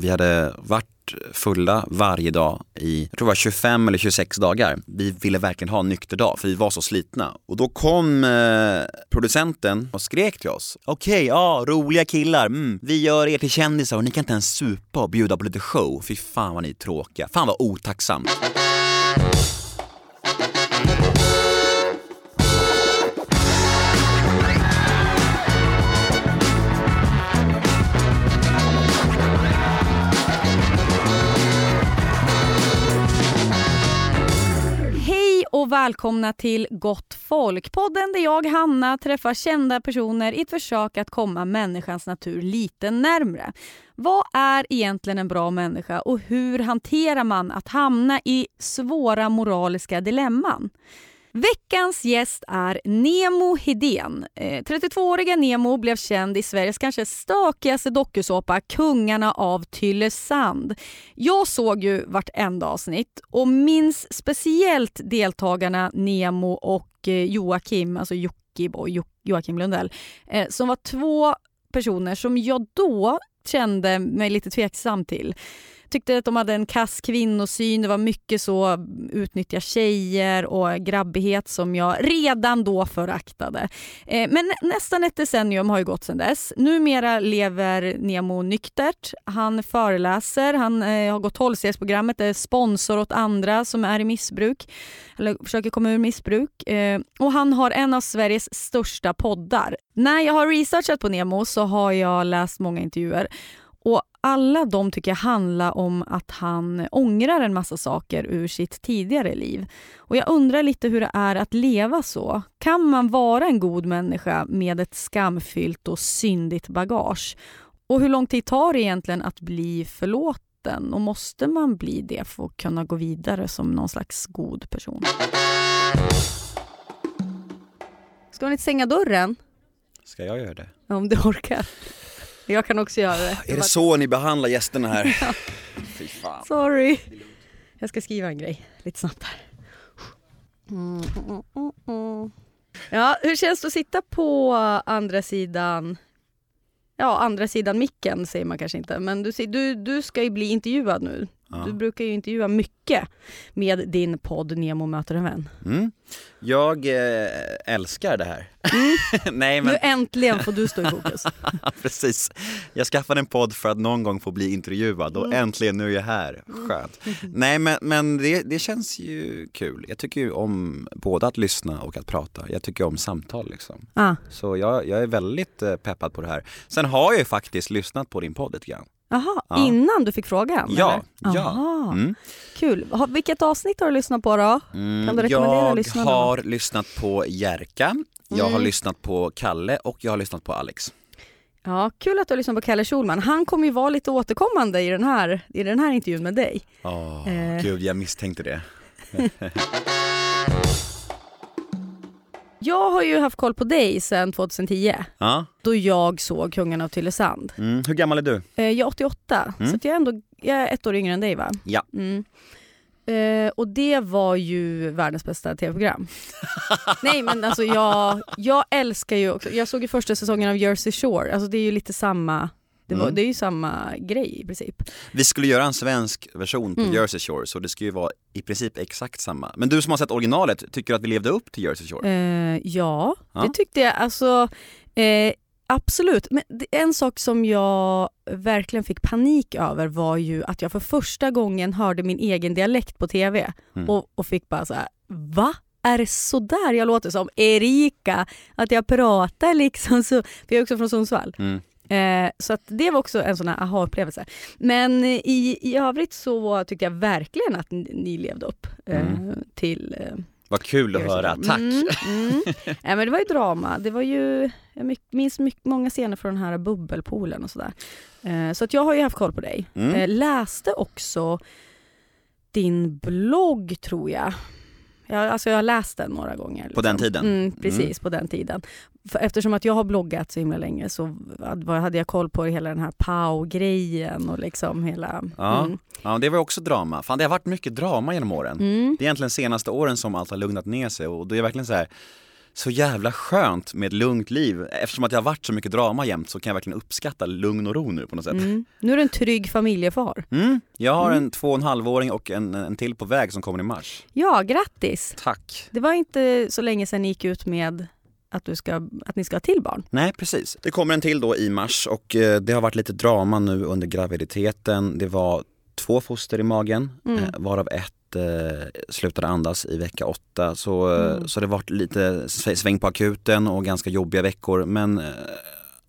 Vi hade varit fulla varje dag i, jag tror det var 25 eller 26 dagar. Vi ville verkligen ha en nykter dag för vi var så slitna. Och då kom eh, producenten och skrek till oss. Okej, okay, ja, roliga killar, mm, vi gör er till kändisar och ni kan inte ens supa och bjuda på lite show. Fy fan vad ni är tråkiga. Fan vad otacksamt. Och välkomna till Gott folk. Podden där jag, Hanna, träffar kända personer i ett försök att komma människans natur lite närmre. Vad är egentligen en bra människa och hur hanterar man att hamna i svåra moraliska dilemman? Veckans gäst är Nemo Hedén. Eh, 32-åriga Nemo blev känd i Sveriges kanske stökigaste dokusåpa Kungarna av Tylösand. Jag såg ju vartenda avsnitt och minns speciellt deltagarna Nemo och eh, Joakim, alltså Jockiboi, Joakim Lundell, eh, som var två personer som jag då kände mig lite tveksam till tyckte att de hade en kass kvinnosyn. Det var mycket så utnyttja tjejer och grabbighet som jag redan då föraktade. Eh, men nästan ett decennium har ju gått sedan dess. Numera lever Nemo nyktert. Han föreläser, han eh, har gått tolvstegsprogrammet, är sponsor åt andra som är i missbruk eller försöker komma ur missbruk. Eh, och han har en av Sveriges största poddar. När jag har researchat på Nemo så har jag läst många intervjuer och alla de tycker jag handlar om att han ångrar en massa saker ur sitt tidigare liv. Och Jag undrar lite hur det är att leva så. Kan man vara en god människa med ett skamfyllt och syndigt bagage? Och hur lång tid tar det egentligen att bli förlåten? Och måste man bli det för att kunna gå vidare som någon slags god person? Ska inte stänga dörren? Ska jag göra det? Om du orkar. Jag kan också göra det. Är det så ni behandlar gästerna här? ja. Fy fan. Sorry. Jag ska skriva en grej lite snabbt här. Mm, mm, mm, ja, hur känns det att sitta på andra sidan Ja, andra sidan micken säger man kanske inte, men du, du, du ska ju bli intervjuad nu. Ja. Du brukar ju intervjua mycket med din podd Nemo möter en vän. Mm. Jag eh, älskar det här. Mm. Nej, men... Nu äntligen får du stå i fokus. Precis. Jag skaffade en podd för att någon gång få bli intervjuad och mm. äntligen nu är jag här. Skönt. Nej men, men det, det, känns ju kul. Jag tycker ju om både att lyssna och att prata. Jag tycker om samtal liksom. Ah. Så jag, jag är väldigt eh, peppad på det här. Sen har jag ju faktiskt lyssnat på din podd lite grann. Jaha, ja. innan du fick frågan? Ja. ja. Mm. Kul. Vilket avsnitt har du lyssnat på då? Mm, kan du rekommendera jag lyssnarna? Jag har lyssnat på Jerka, jag mm. har lyssnat på Kalle och jag har lyssnat på Alex. Ja, kul att du har lyssnat på Kalle Schulman. Han kommer ju vara lite återkommande i den här, i den här intervjun med dig. Åh, oh, eh. gud jag misstänkte det. Jag har ju haft koll på dig sedan 2010. Ja. Då jag såg Kungen av Tylösand. Mm. Hur gammal är du? Eh, jag är 88, mm. så jag är ändå jag är ett år yngre än dig va? Ja. Mm. Eh, och det var ju världens bästa tv-program. Nej men alltså jag, jag älskar ju också, jag såg ju första säsongen av Jersey Shore, alltså det är ju lite samma det, var, mm. det är ju samma grej i princip. Vi skulle göra en svensk version på mm. Jersey Shore så det skulle ju vara i princip exakt samma. Men du som har sett originalet, tycker du att vi levde upp till Jersey Shore? Eh, ja, ja, det tyckte jag. Alltså, eh, absolut. Men en sak som jag verkligen fick panik över var ju att jag för första gången hörde min egen dialekt på TV mm. och, och fick bara så här, va? är det sådär jag låter som Erika? Att jag pratar liksom så, för jag är också från Sundsvall. Mm. Eh, så att det var också en sån här aha-upplevelse. Men i, i övrigt så tyckte jag verkligen att ni, ni levde upp eh, mm. till eh, vad kul att höra, tack! Mm, mm. Ja, men det var ju drama, det var ju, jag minns mycket, många scener från den här bubbelpoolen och sådär. Eh, så att jag har ju haft koll på dig. Mm. Eh, läste också din blogg tror jag. Jag, alltså jag har läst den några gånger. Liksom. På den tiden? Mm, precis, mm. på den tiden. För eftersom att jag har bloggat så himla länge så hade jag koll på hela den här Pau-grejen och liksom hela... Ja. Mm. ja, det var också drama. Fan, det har varit mycket drama genom åren. Mm. Det är egentligen senaste åren som allt har lugnat ner sig och det är verkligen så här så jävla skönt med ett lugnt liv. Eftersom att jag har varit så mycket drama jämt så kan jag verkligen uppskatta lugn och ro nu på något sätt. Mm. Nu är du en trygg familjefar. Mm. Jag har Mm. en två och en halvåring och en, en till på väg som kommer i mars. Ja, grattis! Tack! Det var inte så länge sedan ni gick ut med att, du ska, att ni ska ha till barn. Nej precis. Det kommer en till då i mars och eh, det har varit lite drama nu under graviditeten. Det var två foster i magen Mm. eh, varav ett eh, slutade andas i vecka åtta. Så, eh, Mm. så det varit lite sv- sväng på akuten och ganska jobbiga veckor. Men eh,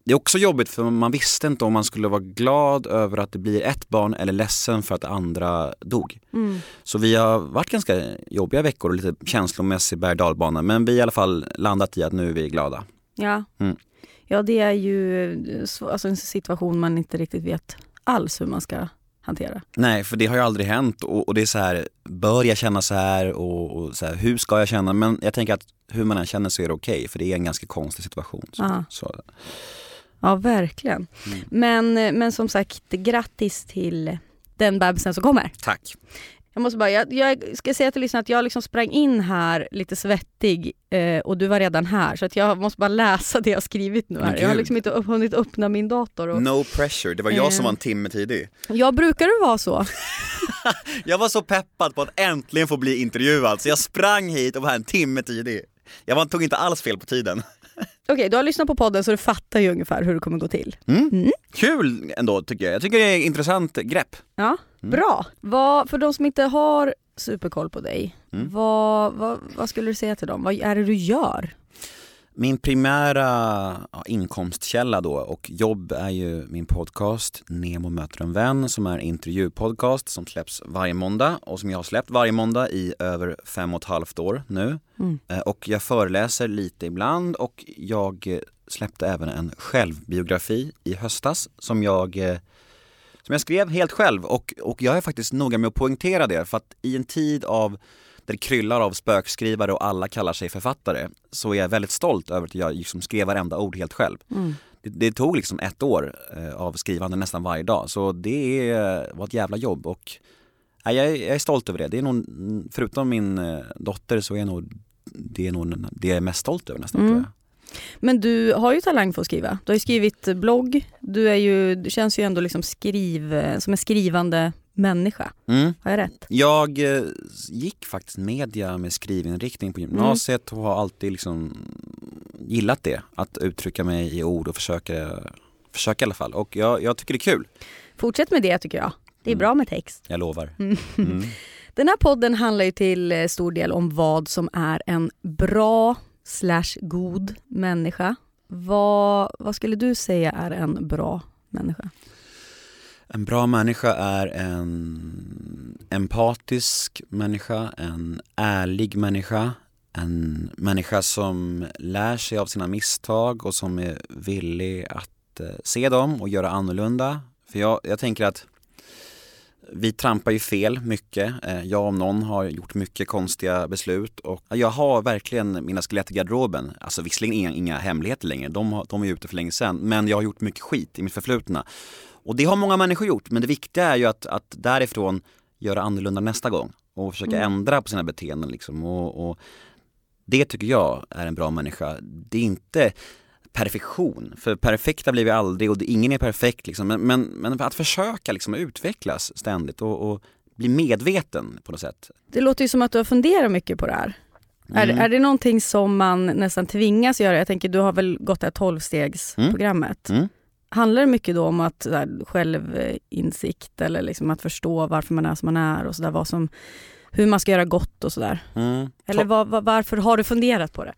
det är också jobbigt för man visste inte om man skulle vara glad över att det blir ett barn eller ledsen för att andra dog. Mm. Så vi har varit ganska jobbiga veckor och lite känslomässig berg dalbana men vi har i alla fall landat i att nu är vi glada. Ja. Mm. ja, det är ju alltså en situation man inte riktigt vet alls hur man ska hantera. Nej, för det har ju aldrig hänt och, och det är så här, bör jag känna så här och, och så här, hur ska jag känna? Men jag tänker att hur man än känner så är det okej för det är en ganska konstig situation. Så, så, Ja, verkligen. mm. Men, men som sagt, grattis till den bebisen som kommer. Tack. Jag måste bara, jag, jag ska säga till lyssnarna att jag liksom sprang in här lite svettig eh, och du var redan här så att jag måste bara läsa det jag skrivit nu här. Jag har liksom inte upp- hunnit öppna min dator. Och, No pressure, det var jag som Eh. var en timme tidig. Jag brukar vara så? Jag var så peppad på att äntligen få bli intervjuad så jag sprang hit och var här en timme tidig. Jag var, tog inte alls fel på tiden. Okej, du har lyssnat på podden så du fattar ju ungefär hur det kommer gå till. Mm. Mm. Kul ändå tycker jag. Jag tycker det är ett intressant grepp. Ja, Mm. bra. Vad, för de som inte har superkoll på dig, Mm. vad, vad, vad skulle du säga till dem? Vad är det du gör? Min primära ja, inkomstkälla då och jobb är ju min podcast Nemo möter en vän som är en intervjupodcast som släpps varje måndag och som jag har släppt varje måndag i över fem och ett halvt år nu. Mm. Eh, Och jag föreläser lite ibland och jag släppte även en självbiografi i höstas som jag, eh, som jag skrev helt själv och, och jag är faktiskt noga med att poängtera det för att i en tid av det kryllar av spökskrivare och alla kallar sig författare så är jag väldigt stolt över att jag liksom skrev varenda ord helt själv. Mm. Det, det tog liksom ett år eh, av skrivande nästan varje dag så det är, var ett jävla jobb och jag, är, jag är stolt över det. Det är nog, förutom min eh, dotter så är nog det är nog det jag är mest stolt över nästan Mm. jag. Men du har ju talang för att skriva. Du har ju skrivit blogg, du, är ju, du känns ju ändå liksom skriv, som en skrivande människa. Mm. Har jag rätt? Jag eh, gick faktiskt media med skrivinriktning på gymnasiet och har alltid liksom gillat det. Att uttrycka mig i ord och försöka, försöka i alla fall. Och jag, jag tycker det är kul. Fortsätt med det tycker jag. Det är Mm. bra med text. Jag lovar. Mm. Mm. Den här podden handlar ju till eh, stor del om vad som är en bra slash god människa. Vad, vad skulle du säga är en bra människa? En bra människa är en empatisk människa, en ärlig människa, en människa som lär sig av sina misstag och som är villig att eh, se dem och göra annorlunda. För jag, jag tänker att vi trampar ju fel mycket. Eh, jag om någon har gjort mycket konstiga beslut och jag har verkligen mina skelett i garderoben. Alltså visserligen inga, inga hemligheter längre, de, har, de är ute för länge sedan. Men jag har gjort mycket skit i mitt förflutna. Och det har många människor gjort, men det viktiga är ju att, att därifrån göra annorlunda nästa gång och försöka Mm. ändra på sina beteenden liksom. Och, och det tycker jag är en bra människa. Det är inte perfektion, för perfekta blir vi aldrig och ingen är perfekt liksom. Men, men, men att försöka liksom utvecklas ständigt och, och bli medveten på något sätt. Det låter ju som att du har funderat mycket på det här. Är, Mm. är det någonting som man nästan tvingas göra? Jag tänker du har väl gått det här tolvstegsprogrammet. Mm. Handlar det mycket då om att här, självinsikt eller liksom att förstå varför man är som man är och så där, vad som, hur man ska göra gott och sådär? Mm. Eller vad, vad, varför har du funderat på det?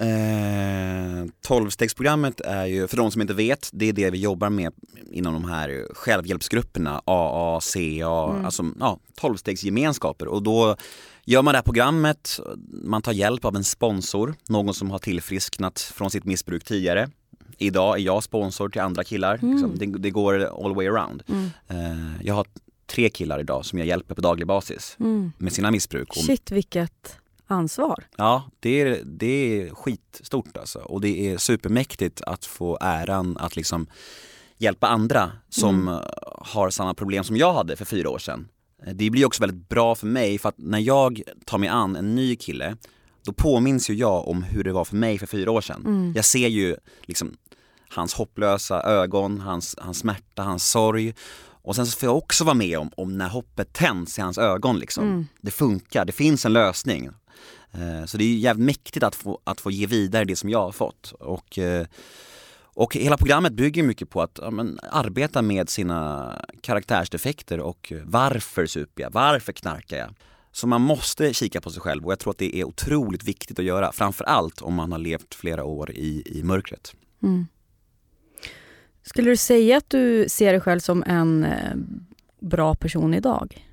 Eh, 12-stegsprogrammet är ju, för de som inte vet, det är det vi jobbar med inom de här självhjälpsgrupperna, AA, CA, Mm. alltså ja, 12-stegsgemenskaper och då gör man det här programmet, man tar hjälp av en sponsor, någon som har tillfrisknat från sitt missbruk tidigare. Idag är jag sponsor till andra killar, Mm. liksom, det, det går all way around. Mm. Eh, jag har tre killar idag som jag hjälper på daglig basis Mm. med sina missbruk. Och Shit vilket ansvar. Ja, det är, det är skitstort alltså. Och det är supermäktigt att få äran att liksom hjälpa andra som Mm. har samma problem som jag hade för fyra år sedan. Eh, Det blir också väldigt bra för mig för att när jag tar mig an en ny kille då påminns ju jag om hur det var för mig för fyra år sedan. Mm. Jag ser ju liksom hans hopplösa ögon, hans, hans smärta, hans sorg. Och sen så får jag också vara med om, om när hoppet tänds i hans ögon liksom. Mm. Det funkar, det finns en lösning. Eh, Så det är jävligt mäktigt att få, att få ge vidare det som jag har fått. Och, eh, och hela programmet bygger mycket på att ja, men, arbeta med sina karaktärsdefekter och varför super jag? Varför knarkar jag? Så man måste kika på sig själv och jag tror att det är otroligt viktigt att göra. Framförallt om man har levt flera år i, i mörkret. Mm. Skulle du säga att du ser dig själv som en eh, bra person idag?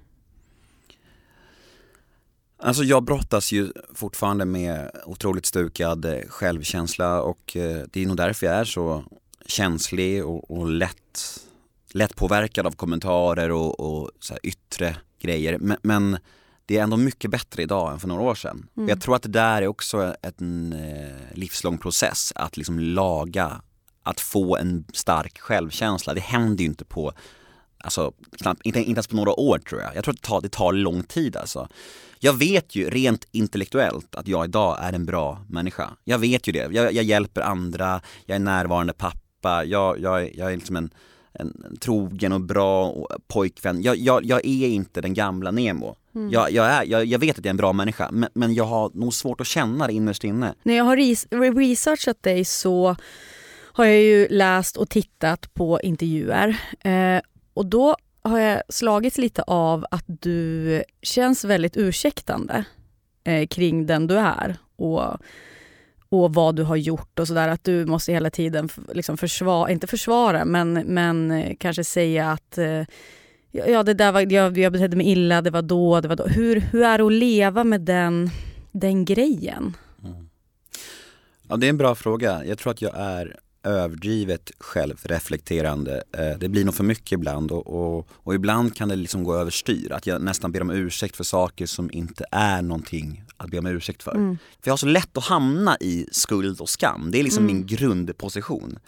Alltså jag brottas ju fortfarande med otroligt stukad eh, självkänsla och eh, det är nog därför jag är så känslig och, och lätt, lätt påverkad av kommentarer och, och så yttre grejer. Men, men det är ändå mycket bättre idag än för några år sedan. Mm. Jag tror att det där är också en eh, livslång process att liksom laga, att få en stark självkänsla. Det händer ju inte på Alltså, knappt, inte, inte ens på några år tror jag. Jag tror att det tar, det tar lång tid alltså. Jag vet ju rent intellektuellt att jag idag är en bra människa. Jag vet ju det. Jag, jag hjälper andra, jag är närvarande pappa, jag, jag, jag är liksom en, en, en trogen och bra pojkvän. Jag, jag, jag är inte den gamla Nemo. Mm. Jag, jag, är, jag, jag vet att jag är en bra människa, men, men jag har nog svårt att känna det innerst inne. När jag har res- researchat dig så har jag ju läst och tittat på intervjuer. Eh, och då har jag slagits lite av att du känns väldigt ursäktande eh, kring den du är och, och vad du har gjort och sådär. Att du måste hela tiden liksom försvara, inte försvara, men, men eh, kanske säga att eh, ja, det där var, jag, jag betedde mig illa, det var då, det var då. Hur, hur är det att leva med den, den grejen? Ja, det är en bra fråga. Jag tror att jag är överdrivet självreflekterande. Eh, Det blir nog för mycket ibland och, och, och ibland kan det liksom gå överstyr. Att jag nästan ber om ursäkt för saker som inte är någonting att be om ursäkt för. Mm. För jag har så lätt att hamna i skuld och skam. Det är liksom Mm. min grundposition.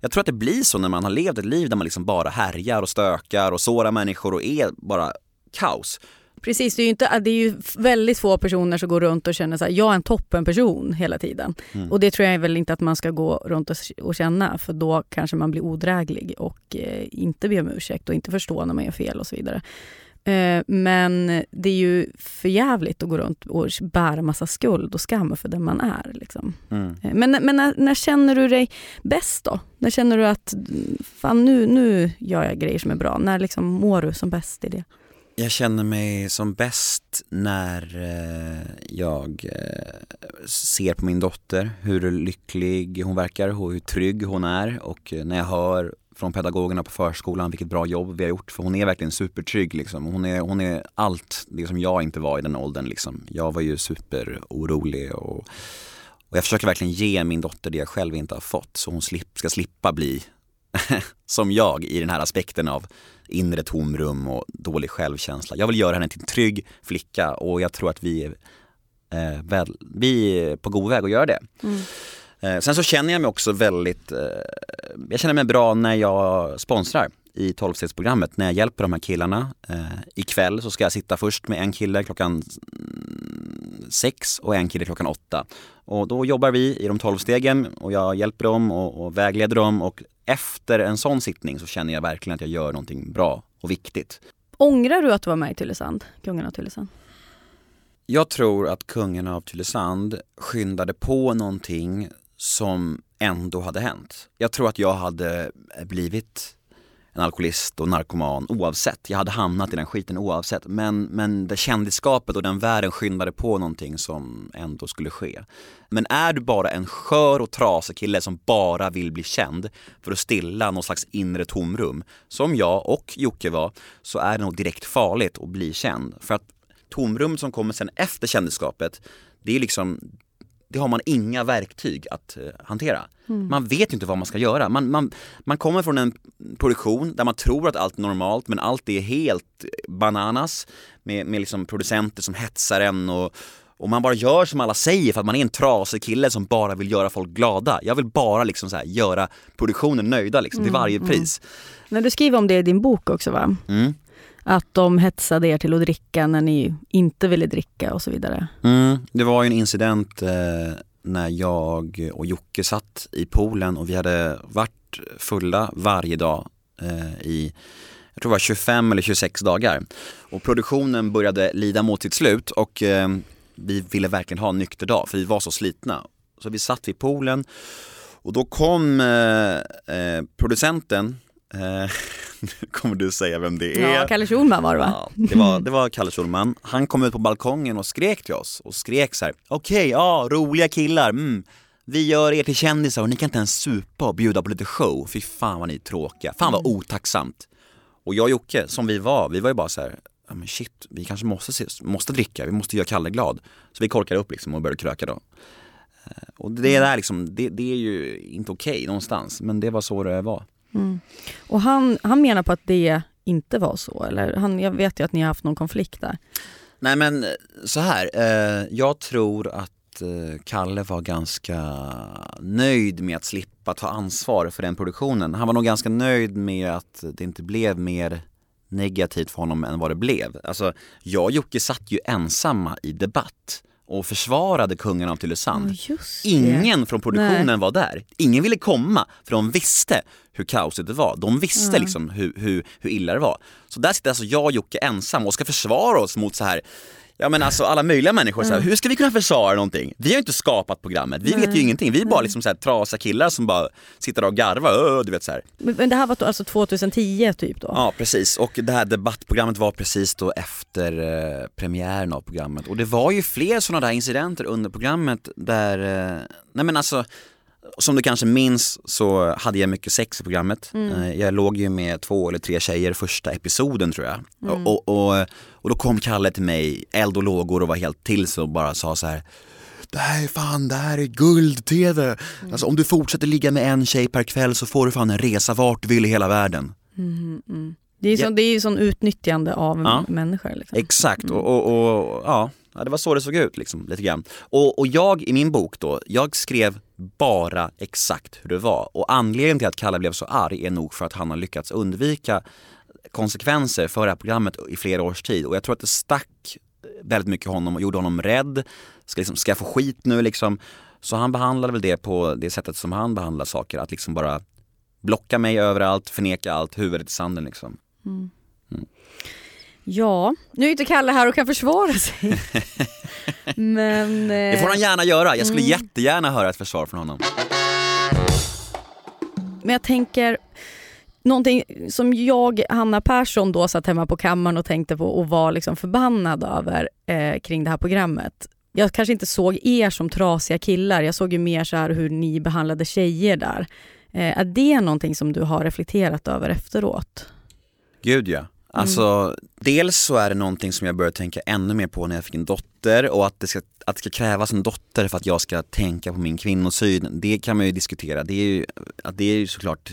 Jag tror att det blir så när man har levt ett liv där man liksom bara härjar och stökar och sårar människor och är bara kaos. Precis, det är ju, inte, det är ju väldigt få personer som går runt och känner så här, jag är en toppenperson hela tiden. Mm. Och det tror jag väl inte att man ska gå runt och, och känna för då kanske man blir odräglig och eh, inte ber om ursäkt och inte förstår när man gör fel och så vidare. Eh, men det är ju för jävligt att gå runt och bära massa skuld och skam för den man är. Liksom. Mm. Eh, Men, men när, när känner du dig bäst då? När känner du att fan nu, nu gör jag grejer som är bra? När liksom mår du som bäst i det? Jag känner mig som bäst när eh, jag eh, ser på min dotter hur lycklig hon verkar och hur trygg hon är och eh, när jag hör från pedagogerna på förskolan vilket bra jobb vi har gjort för hon är verkligen supertrygg liksom. Hon är, hon är allt det som jag inte var i den åldern liksom. Jag var ju superorolig och, och jag försöker verkligen ge min dotter det jag själv inte har fått så hon slip, ska slippa bli som jag i den här aspekten av inre tomrum och dålig självkänsla. Jag vill göra henne till en trygg flicka och jag tror att vi är, eh, väl, vi är på god väg att göra det. Eh, sen så känner jag mig också väldigt, eh, jag känner mig bra när jag sponsrar i 12-stegsprogrammet när jag hjälper de här killarna. Eh, ikväll så ska jag sitta först med en kille klockan mm, sex och en kille klockan åtta. Och då jobbar vi i de 12 stegen och jag hjälper dem och, och vägleder dem och efter en sån sittning så känner jag verkligen att jag gör någonting bra och viktigt. Ångrar du att du var med i Tylösand? Kungen av Tylösand? Jag tror att kungen av Tylösand skyndade på någonting som ändå hade hänt. Jag tror att jag hade blivit en alkoholist och narkoman oavsett. Jag hade hamnat i den skiten oavsett. Men, men det kändisskapet och den världen skyndade på någonting som ändå skulle ske. Men är du bara en skör och trasig kille som bara vill bli känd för att stilla någon slags inre tomrum, som jag och Jocke var, så är det nog direkt farligt att bli känd. För att tomrum som kommer sen efter kändisskapet, det är liksom det har man inga verktyg att eh, hantera. Man vet ju inte vad man ska göra. Man, man, man kommer från en produktion där man tror att allt är normalt men allt är helt bananas med, med liksom producenter som hetsar en och, och man bara gör som alla säger för att man är en trasig kille som bara vill göra folk glada. Jag vill bara liksom så här göra produktionen nöjda liksom, till varje pris. När du skriver om det i din bok också va? Mm. Att de hetsade er till att dricka när ni inte ville dricka och så vidare. Mm, det var ju en incident eh, när jag och Jocke satt i poolen och vi hade varit fulla varje dag eh, i jag tror det var 25 eller 26 dagar. Och produktionen började lida mot sitt slut och eh, vi ville verkligen ha en nykter dag för vi var så slitna. Så vi satt vid poolen och då kom eh, eh, producenten Eh, nu kommer du säga vem det är. Ja, Kalle Schulman var det va? Ja, det var, det var Kalle Schulman. Han kom ut på balkongen och skrek till oss och skrek så här: okej, okay, ja, roliga killar, mm. Vi gör er till kändisar och ni kan inte ens supa och bjuda på lite show. Fy fan vad ni är tråkiga. Fan vad mm. otacksamt. Och jag och Jocke, som vi var, vi var ju bara så här, ja men shit, vi kanske måste, måste dricka, vi måste göra Kalle glad. Så vi korkade upp liksom och började kröka då. Eh, och det där liksom, det, det är ju inte okej okay någonstans, men det var så det var. Mm. Och han, han menar på att det inte var så, eller han, jag vet ju att ni har haft någon konflikt där. Nej men eh, så här, eh, jag tror att eh, Kalle var ganska nöjd med att slippa ta ansvar för den produktionen. Han var nog ganska nöjd med att det inte blev mer negativt för honom än vad det blev. Alltså, jag och Jocke satt ju ensamma i debatt och försvarade kungen av Tylösand. Oh, Ingen från produktionen Nej. var där. Ingen ville komma för de visste hur kaosigt det var. De visste mm. liksom hur, hur, hur illa det var. Så där sitter alltså jag och Jocke ensam och ska försvara oss mot så här Ja men alltså alla möjliga människor, så här, hur ska vi kunna försvara någonting? Vi har ju inte skapat programmet, vi Nej. vet ju ingenting. Vi är bara liksom så här, trasiga killar som bara sitter och garvar, du vet så här. Men det här var alltså 2010 typ då? Ja precis, och det här debattprogrammet var precis då efter eh, premiären av programmet. Och det var ju fler sådana där incidenter under programmet där, eh, nej men alltså som du kanske minns så hade jag mycket sex i programmet. Mm. Eh, jag låg ju med två eller tre tjejer första episoden tror jag. Mm. Och, och, och, då kom Kalle till mig, eld och lågor och var helt till sig och bara sa så här det här är fan, det här är guld-tv. Mm. Alltså om du fortsätter ligga med en tjej per kväll så får du fan en resa vart du vill i hela världen. Mm, mm. Det är ju ja. Sån utnyttjande av ja. människor. Liksom. Exakt, mm. och, och, och, ja, Ja, det var så det såg ut liksom, lite grann. Och, och jag i min bok då, jag skrev bara exakt hur det var. Och anledningen till att Kalle blev så arg är nog för att han har lyckats undvika konsekvenser för det här programmet i flera års tid. Och jag tror att det stack väldigt mycket honom och gjorde honom rädd. Ska, liksom, ska jag få skit nu liksom? Så han behandlade väl det på det sättet som han behandlar saker, att liksom bara blocka mig överallt, förneka allt, huvudet i sanden liksom. Mm. Mm. Ja, nu är inte Kalle här och kan försvara sig. Men... Det får han gärna göra, jag skulle mm. jättegärna höra ett försvar från honom. Men jag tänker, någonting som jag, Hanna Persson, då satt hemma på kammaren och tänkte på och var liksom förbannad över eh, kring det här programmet. Jag kanske inte såg er som trasiga killar, jag såg ju mer så här hur ni behandlade tjejer där. Eh, är det någonting som du har reflekterat över efteråt? Gud ja. Alltså, mm. dels så är det någonting som jag började tänka ännu mer på när jag fick en dotter och att det, ska, att det ska krävas en dotter för att jag ska tänka på min kvinnosyn, det kan man ju diskutera. Det är ju, att det är ju såklart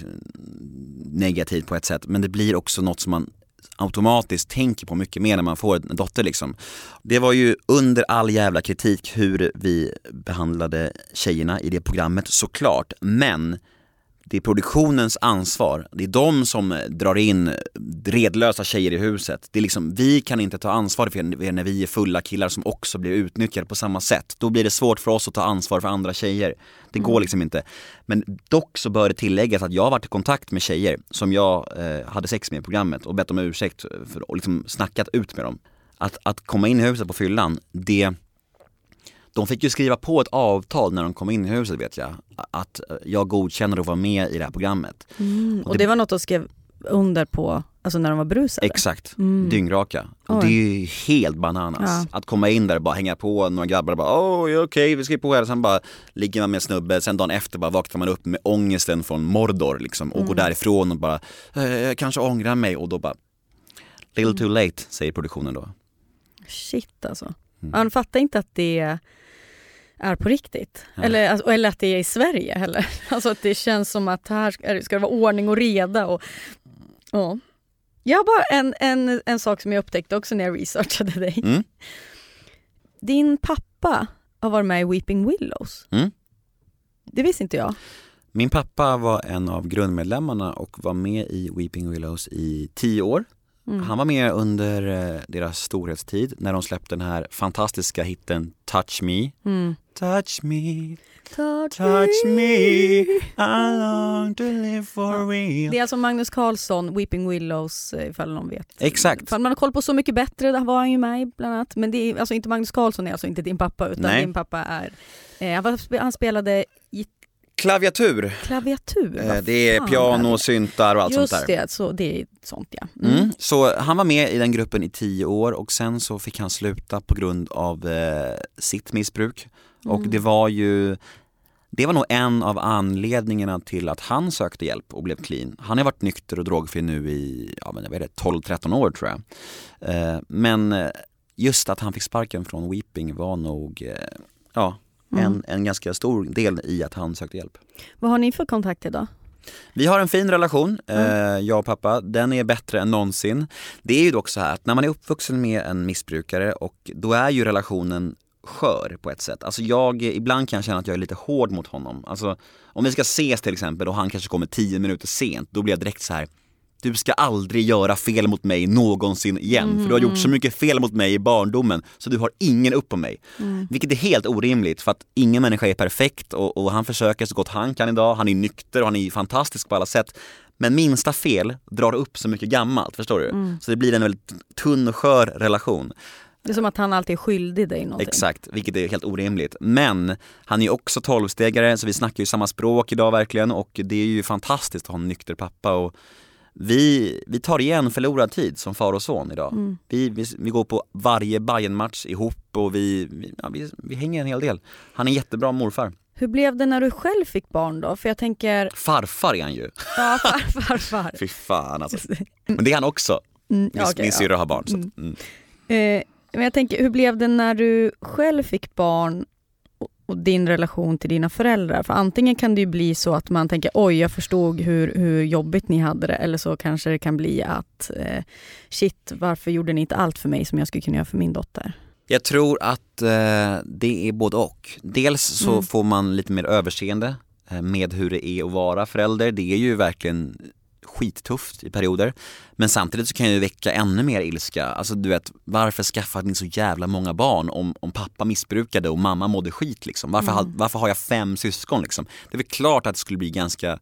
negativt på ett sätt, men det blir också något som man automatiskt tänker på mycket mer när man får en dotter liksom. Det var ju under all jävla kritik hur vi behandlade tjejerna i det programmet såklart, men det är produktionens ansvar. Det är de som drar in redlösa tjejer i huset. Det är liksom, vi kan inte ta ansvar för det när vi är fulla killar som också blir utnyttjade på samma sätt. Då blir det svårt för oss att ta ansvar för andra tjejer. Det går mm. liksom inte. Men dock så bör det tilläggas att jag har varit i kontakt med tjejer som jag eh, hade sex med i programmet och bett om ursäkt för, och liksom snackat ut med dem. Att, att komma in i huset på fyllan, det de fick ju skriva på ett avtal när de kom in i huset vet jag, att jag godkänner att vara med i det här programmet. Mm, och, det, det, var något de skrev under på, alltså när de var brusade? Exakt, mm. dyngraka. Och det är ju helt bananas. Ja. Att komma in där och bara hänga på några grabbar och bara åh okej okay, vi skriver på här, sen bara ligger man med en snubbe, sen dagen efter bara vaknar man upp med ångesten från Mordor liksom och mm. går därifrån och bara eh, jag kanske ångrar mig och då bara little too late säger produktionen då. Shit alltså. Mm. Han fattar inte att det är på riktigt. Eller, alltså, eller att det är i Sverige heller. Alltså att det känns som att här ska, ska det vara ordning och reda. Och, ja. Jag har bara en, en, en sak som jag upptäckte också när jag researchade dig. Mm. Din pappa har varit med i Weeping Willows. Mm. Det visste inte jag. Min pappa var en av grundmedlemmarna och var med i Weeping Willows i tio år. Mm. Han var med under eh, deras storhetstid när de släppte den här fantastiska hitten Touch Me. Mm. Touch me, touch, touch me, I long to live for real. Det är alltså Magnus Carlsson, Weeping Willows eh, ifall någon vet. Exakt. Ifall man har koll på Så mycket bättre, där var han ju med bland annat. Men det är alltså inte Magnus Carlsson är alltså inte din pappa utan Nej. din pappa är, eh, han spelade Klaviatur. Klaviatur? Eh, det är piano, syntar och allt Just sånt där. Just det, så det är sånt ja. Mm. Mm. Så han var med i den gruppen i tio år och sen så fick han sluta på grund av eh, sitt missbruk. Mm. Och det var ju det var nog en av anledningarna till att han sökte hjälp och blev clean. Han har varit nykter och drogfri nu i ja, 12-13 år tror jag. Eh, men eh, just att han fick sparken från Weeping var nog eh, ja, mm. en, en ganska stor del i att han sökte hjälp. Vad har ni för kontakt idag? Vi har en fin relation, mm. jag och pappa. Den är bättre än någonsin. Det är ju dock så här att när man är uppvuxen med en missbrukare och då är ju relationen skör på ett sätt. Alltså jag, ibland kan jag känna att jag är lite hård mot honom. Alltså om vi ska ses till exempel och han kanske kommer tio minuter sent, då blir jag direkt så här du ska aldrig göra fel mot mig någonsin igen. Mm. För du har gjort så mycket fel mot mig i barndomen så du har ingen upp på mig. Mm. Vilket är helt orimligt för att ingen människa är perfekt och, och, han försöker så gott han kan idag. Han är nykter och han är fantastisk på alla sätt. Men minsta fel drar upp så mycket gammalt, förstår du? Mm. Så det blir en väldigt tunn och skör relation. Det är som att han alltid är skyldig dig någonting. Exakt, vilket är helt orimligt. Men han är ju också tolvstegare så vi snackar ju samma språk idag verkligen och det är ju fantastiskt att ha en nykter pappa och vi, vi tar igen förlorad tid som far och son idag. Mm. Vi, vi, vi, går på varje bayern match ihop och vi, ja, vi, vi hänger en hel del. Han är en jättebra morfar. Hur blev det när du själv fick barn då? För jag tänker... Farfar är han ju. Ja, farfar. far. Fy fan alltså. Men det är han också. Mm, min okay, min syrra ja. har barn. Så. Mm. mm. Eh, men jag tänker, hur blev det när du själv fick barn och din relation till dina föräldrar? För antingen kan det ju bli så att man tänker oj, jag förstod hur, hur jobbigt ni hade det. Eller så kanske det kan bli att eh, shit, varför gjorde ni inte allt för mig som jag skulle kunna göra för min dotter? Jag tror att eh, det är både och. Dels så mm. får man lite mer överseende eh, med hur det är att vara förälder. Det är ju verkligen skittufft i perioder. Men samtidigt så kan jag väcka ännu mer ilska. Alltså du vet, varför skaffade ni så jävla många barn om, om pappa missbrukade och mamma mådde skit liksom? Varför, mm. ha, varför har jag fem syskon liksom? Det är väl klart att det skulle bli ganska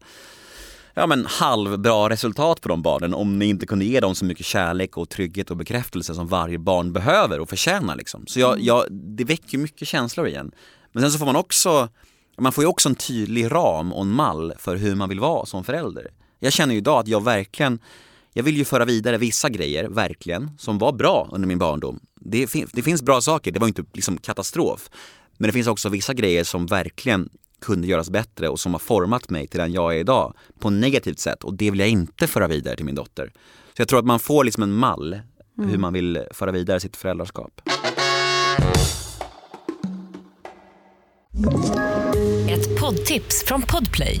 ja, men halvbra resultat på de barnen om ni inte kunde ge dem så mycket kärlek och trygghet och bekräftelse som varje barn behöver och förtjänar. Liksom. Så jag, mm. jag, det väcker mycket känslor igen. Men sen så får man också, man får ju också en tydlig ram och en mall för hur man vill vara som förälder. Jag känner ju idag att jag verkligen, jag vill ju föra vidare vissa grejer, verkligen, som var bra under min barndom. Det, fin det finns bra saker, det var inte liksom katastrof. Men det finns också vissa grejer som verkligen kunde göras bättre och som har format mig till den jag är idag på ett negativt sätt och det vill jag inte föra vidare till min dotter. Så jag tror att man får liksom en mall mm. hur man vill föra vidare sitt föräldraskap. Ett poddtips från Podplay.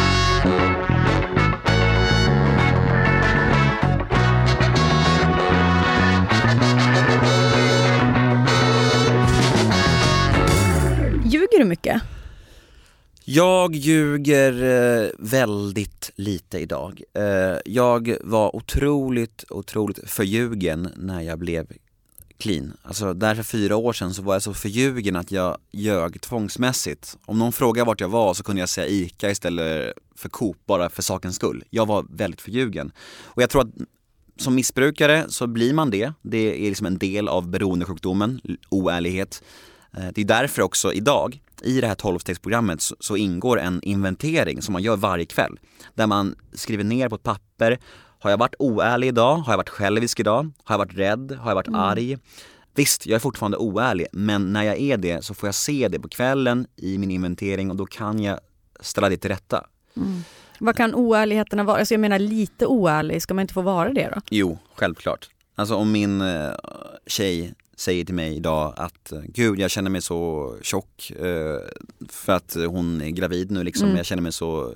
Ljuger du mycket? Jag ljuger eh, väldigt lite idag. Eh, jag var otroligt, otroligt förljugen när jag blev clean. Alltså där för fyra år sedan så var jag så förljugen att jag ljög tvångsmässigt. Om någon frågade vart jag var så kunde jag säga ICA istället för Coop bara för sakens skull. Jag var väldigt förljugen. Och jag tror att som missbrukare så blir man det. Det är liksom en del av beroendesjukdomen, oärlighet. Eh, det är därför också idag, i det här 12-stegsprogrammet så ingår en inventering som man gör varje kväll. Där man skriver ner på ett papper, har jag varit oärlig idag? Har jag varit självisk idag? Har jag varit rädd? Har jag varit mm. arg? Visst, jag är fortfarande oärlig, men när jag är det så får jag se det på kvällen i min inventering och då kan jag ställa det till rätta. Mm. Vad kan oärligheterna vara? Alltså jag menar lite oärlig, ska man inte få vara det då? Jo, självklart. Alltså om min eh, tjej säger till mig idag att gud jag känner mig så tjock eh, för att hon är gravid nu liksom, Mm. jag känner mig så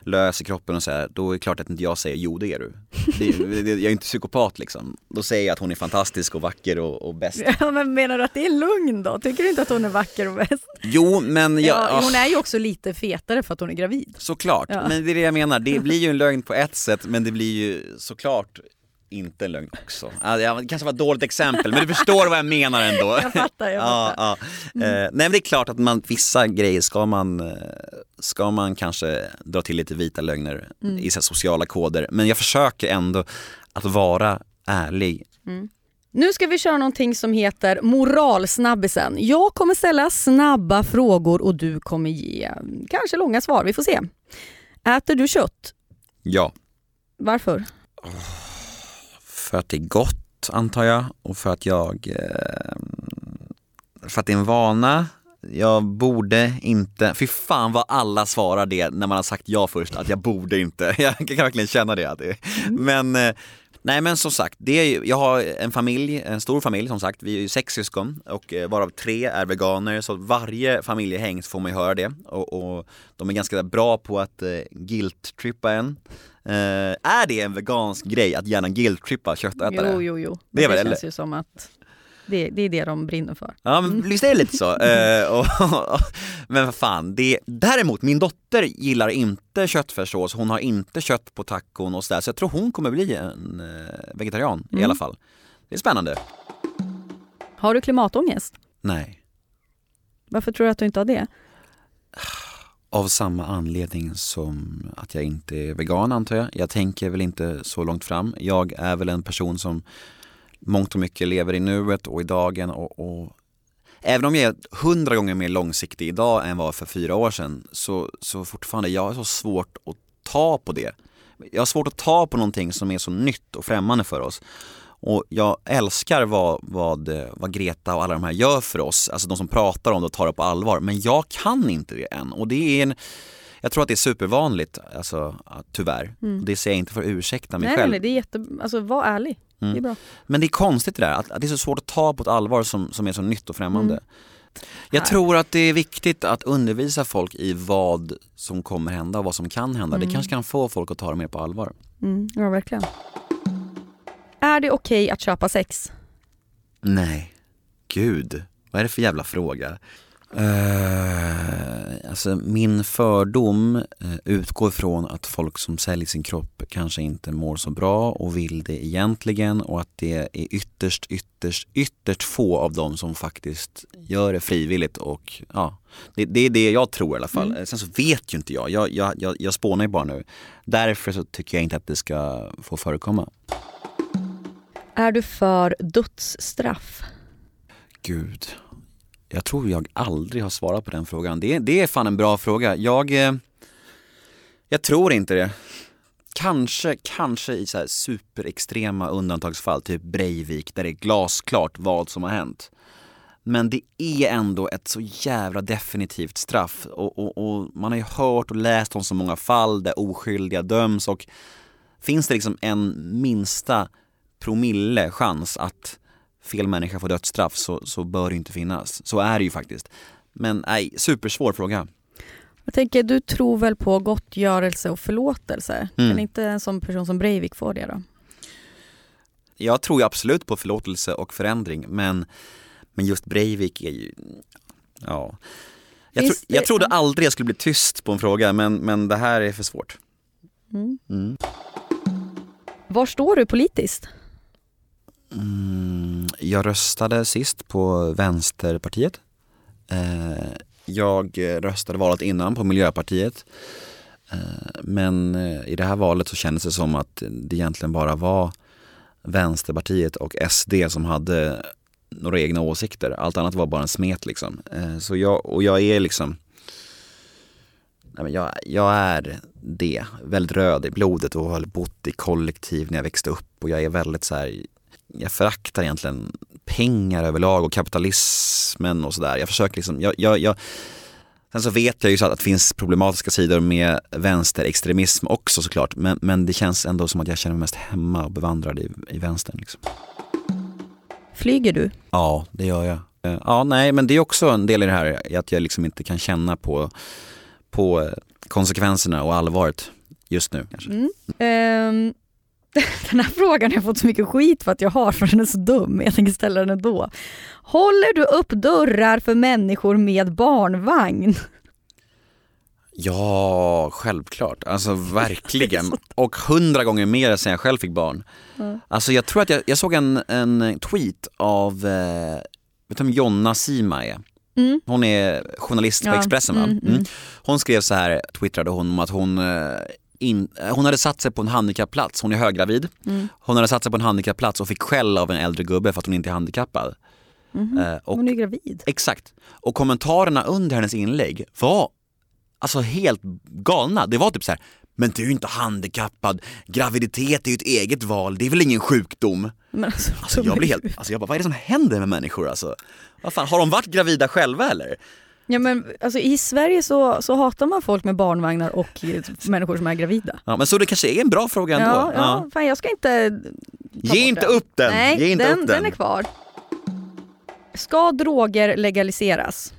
lös i kroppen och så här, då är det klart att inte jag säger jo det är du. Det, det, jag är inte psykopat liksom. Då säger jag att hon är fantastisk och vacker och, och bäst. Ja, men menar du att det är lugn då? Tycker du inte att hon är vacker och bäst? Jo men jag, Ja, hon är ju också lite fetare för att hon är gravid. såklart, Ja. men det är det jag menar, det blir ju en lögn på ett sätt men det blir ju såklart inte en lögn också. Ja, det kanske var ett dåligt exempel men du förstår vad jag menar ändå. Jag fattar, jag Ja, fattar. ja. Eh, nej men det är klart att man, vissa grejer ska man, eh, ska man kanske dra till lite vita lögner Mm. i så sociala koder. Men jag försöker ändå att vara ärlig. Nu ska vi köra någonting som heter moralsnabbisen. Jag kommer ställa snabba frågor och du kommer ge mm, kanske långa svar. Vi får se. Äter du kött? Ja, Varför? För att det är gott antar jag och för att jag, eh, för att det är en vana. Jag borde inte, fy fan vad alla svarar det när man har sagt ja först, att jag borde inte. Jag kan verkligen känna det. Att det Men eh, Nej men som sagt, det är, jag har en familj, en stor familj som sagt, vi är ju sex syskon och eh, varav tre är veganer så varje familjehäng får man ju höra det och, och de är ganska bra på att eh, guilt-trippa en. Eh, är det en vegansk grej att gärna guilt-trippa köttätare? Jo, jo, jo. Det det väl- känns ju som att det, det är det de brinner för. Ja men visst är det lite så. Eh, och, men vad fan, det, däremot min dotter gillar inte köttfärssås, hon har inte kött på tacon och sådär så jag tror hon kommer bli en eh, vegetarian i Mm. alla fall. Det är spännande. Har du klimatångest? Nej. Varför tror du att du inte har det? Av samma anledning som att jag inte är vegan antar jag. Jag tänker väl inte så långt fram. Jag är väl en person som mångt och mycket lever i nuet och i dagen och, och Även om jag är hundra gånger mer långsiktig idag än vad för fyra år sedan så, så fortfarande, jag har så svårt att ta på det. Jag har svårt att ta på någonting som är så nytt och främmande för oss. Och jag älskar vad, vad, vad Greta och alla de här gör för oss, alltså de som pratar om det och tar det på allvar. Men jag kan inte det än och det är en, jag tror att det är supervanligt, alltså tyvärr. Och det säger jag inte för att ursäkta mig Mm. Nej, själv. nej, det är jätte... Alltså var ärlig. Det är bra. Men det är konstigt det där, att, att det är så svårt att ta på ett allvar som, som är så nytt och främmande. Mm. Jag Här. tror att det är viktigt att undervisa folk i vad som kommer hända och vad som kan hända. Det kanske kan få folk att ta det mer på allvar. Mm, ja, verkligen. Är det okej att köpa sex? Nej, gud, vad är det för jävla fråga? Uh, alltså min fördom eh, utgår från att folk som säljer sin kropp kanske inte mår så bra och vill det egentligen och att det är ytterst, ytterst, ytterst få av dem som faktiskt gör det frivilligt och ja, det, det är det jag tror i alla fall. Eh, Sen så vet ju inte jag, jag, jag, jag, jag spånar ju bara nu. Därför så tycker jag inte att det ska få förekomma. Är du för dödsstraff? Gud, jag tror jag aldrig har svarat på den frågan. Det, det är fan en bra fråga. Jag, eh, jag tror inte det. Kanske, kanske i så här superextrema undantagsfall, typ Breivik, där det är glasklart vad som har hänt. Men det är ändå ett så jävla definitivt straff och, och, och man har ju hört och läst om så många fall där oskyldiga döms och finns det liksom en minsta promille chans att fel människa får dödsstraff så, så bör det inte finnas. Så är det ju faktiskt. Men nej, supersvår fråga. Jag tänker, du tror väl på gottgörelse och förlåtelse? Mm. Kan inte en sån person som Breivik få det då? Jag tror absolut på förlåtelse och förändring men, men just Breivik är ju, ja. Jag, tro, jag trodde aldrig jag skulle bli tyst på en fråga men, men det här är för svårt. Mm. Mm. Var står du politiskt? Mm, jag röstade sist på Vänsterpartiet. Eh, jag röstade valet innan på Miljöpartiet. Eh, men eh, i det här valet så kändes det som att det egentligen bara var Vänsterpartiet och SD som hade några egna åsikter. Allt annat var bara en smet liksom. Eh, så jag, och jag är liksom Nej, men jag, jag är det, väldigt röd i blodet och har bott i kollektiv när jag växte upp och jag är väldigt så här jag föraktar egentligen pengar överlag och kapitalismen och sådär. Jag försöker liksom, jag, jag, jag, Sen så vet jag ju så att det finns problematiska sidor med vänsterextremism också såklart. Men, men det känns ändå som att jag känner mig mest hemma och bevandrad i, i vänstern. Liksom. Flyger du? Ja, det gör jag. Ja, nej, men det är också en del i det här att jag liksom inte kan känna på, på konsekvenserna och allvaret just nu. Kanske. Mm. Ehm, den här frågan har jag fått så mycket skit för att jag har för den är så dum. Jag tänker ställa den ändå. Håller du upp dörrar för människor med barnvagn? Ja, självklart. Alltså verkligen. Och hundra gånger mer sen jag själv fick barn. Alltså jag tror att jag, jag såg en, en tweet av, eh, vet du vem Jonna Sima är? Mm. Hon är journalist på Ja, Expressen va? mm, mm. Hon skrev så här, twittrade hon om att hon eh, in, eh, hon hade satt sig på en handikappplats, hon är höggravid. Mm. Hon hade satt sig på en handikappplats och fick skäll av en äldre gubbe för att hon inte är handikappad. Mhm. Eh, och, Hon är gravid. Exakt. Och kommentarerna under hennes inlägg var alltså helt galna. Det var typ så här, men du är inte handikappad, graviditet är ju ett eget val, det är väl ingen sjukdom? Men alltså, Alltså jag blir helt, alltså jag bara, vad är det som händer med människor alltså? Vad fan, har de varit gravida själva eller? Ja, men, alltså, I Sverige så, så hatar man folk med barnvagnar och människor som är gravida. Ja, men så det kanske är en bra fråga ändå. Ja, ja. Fan, jag ska inte... Ge inte den. upp den! Nej, Ge inte den, upp den. den är kvar. Ska droger legaliseras?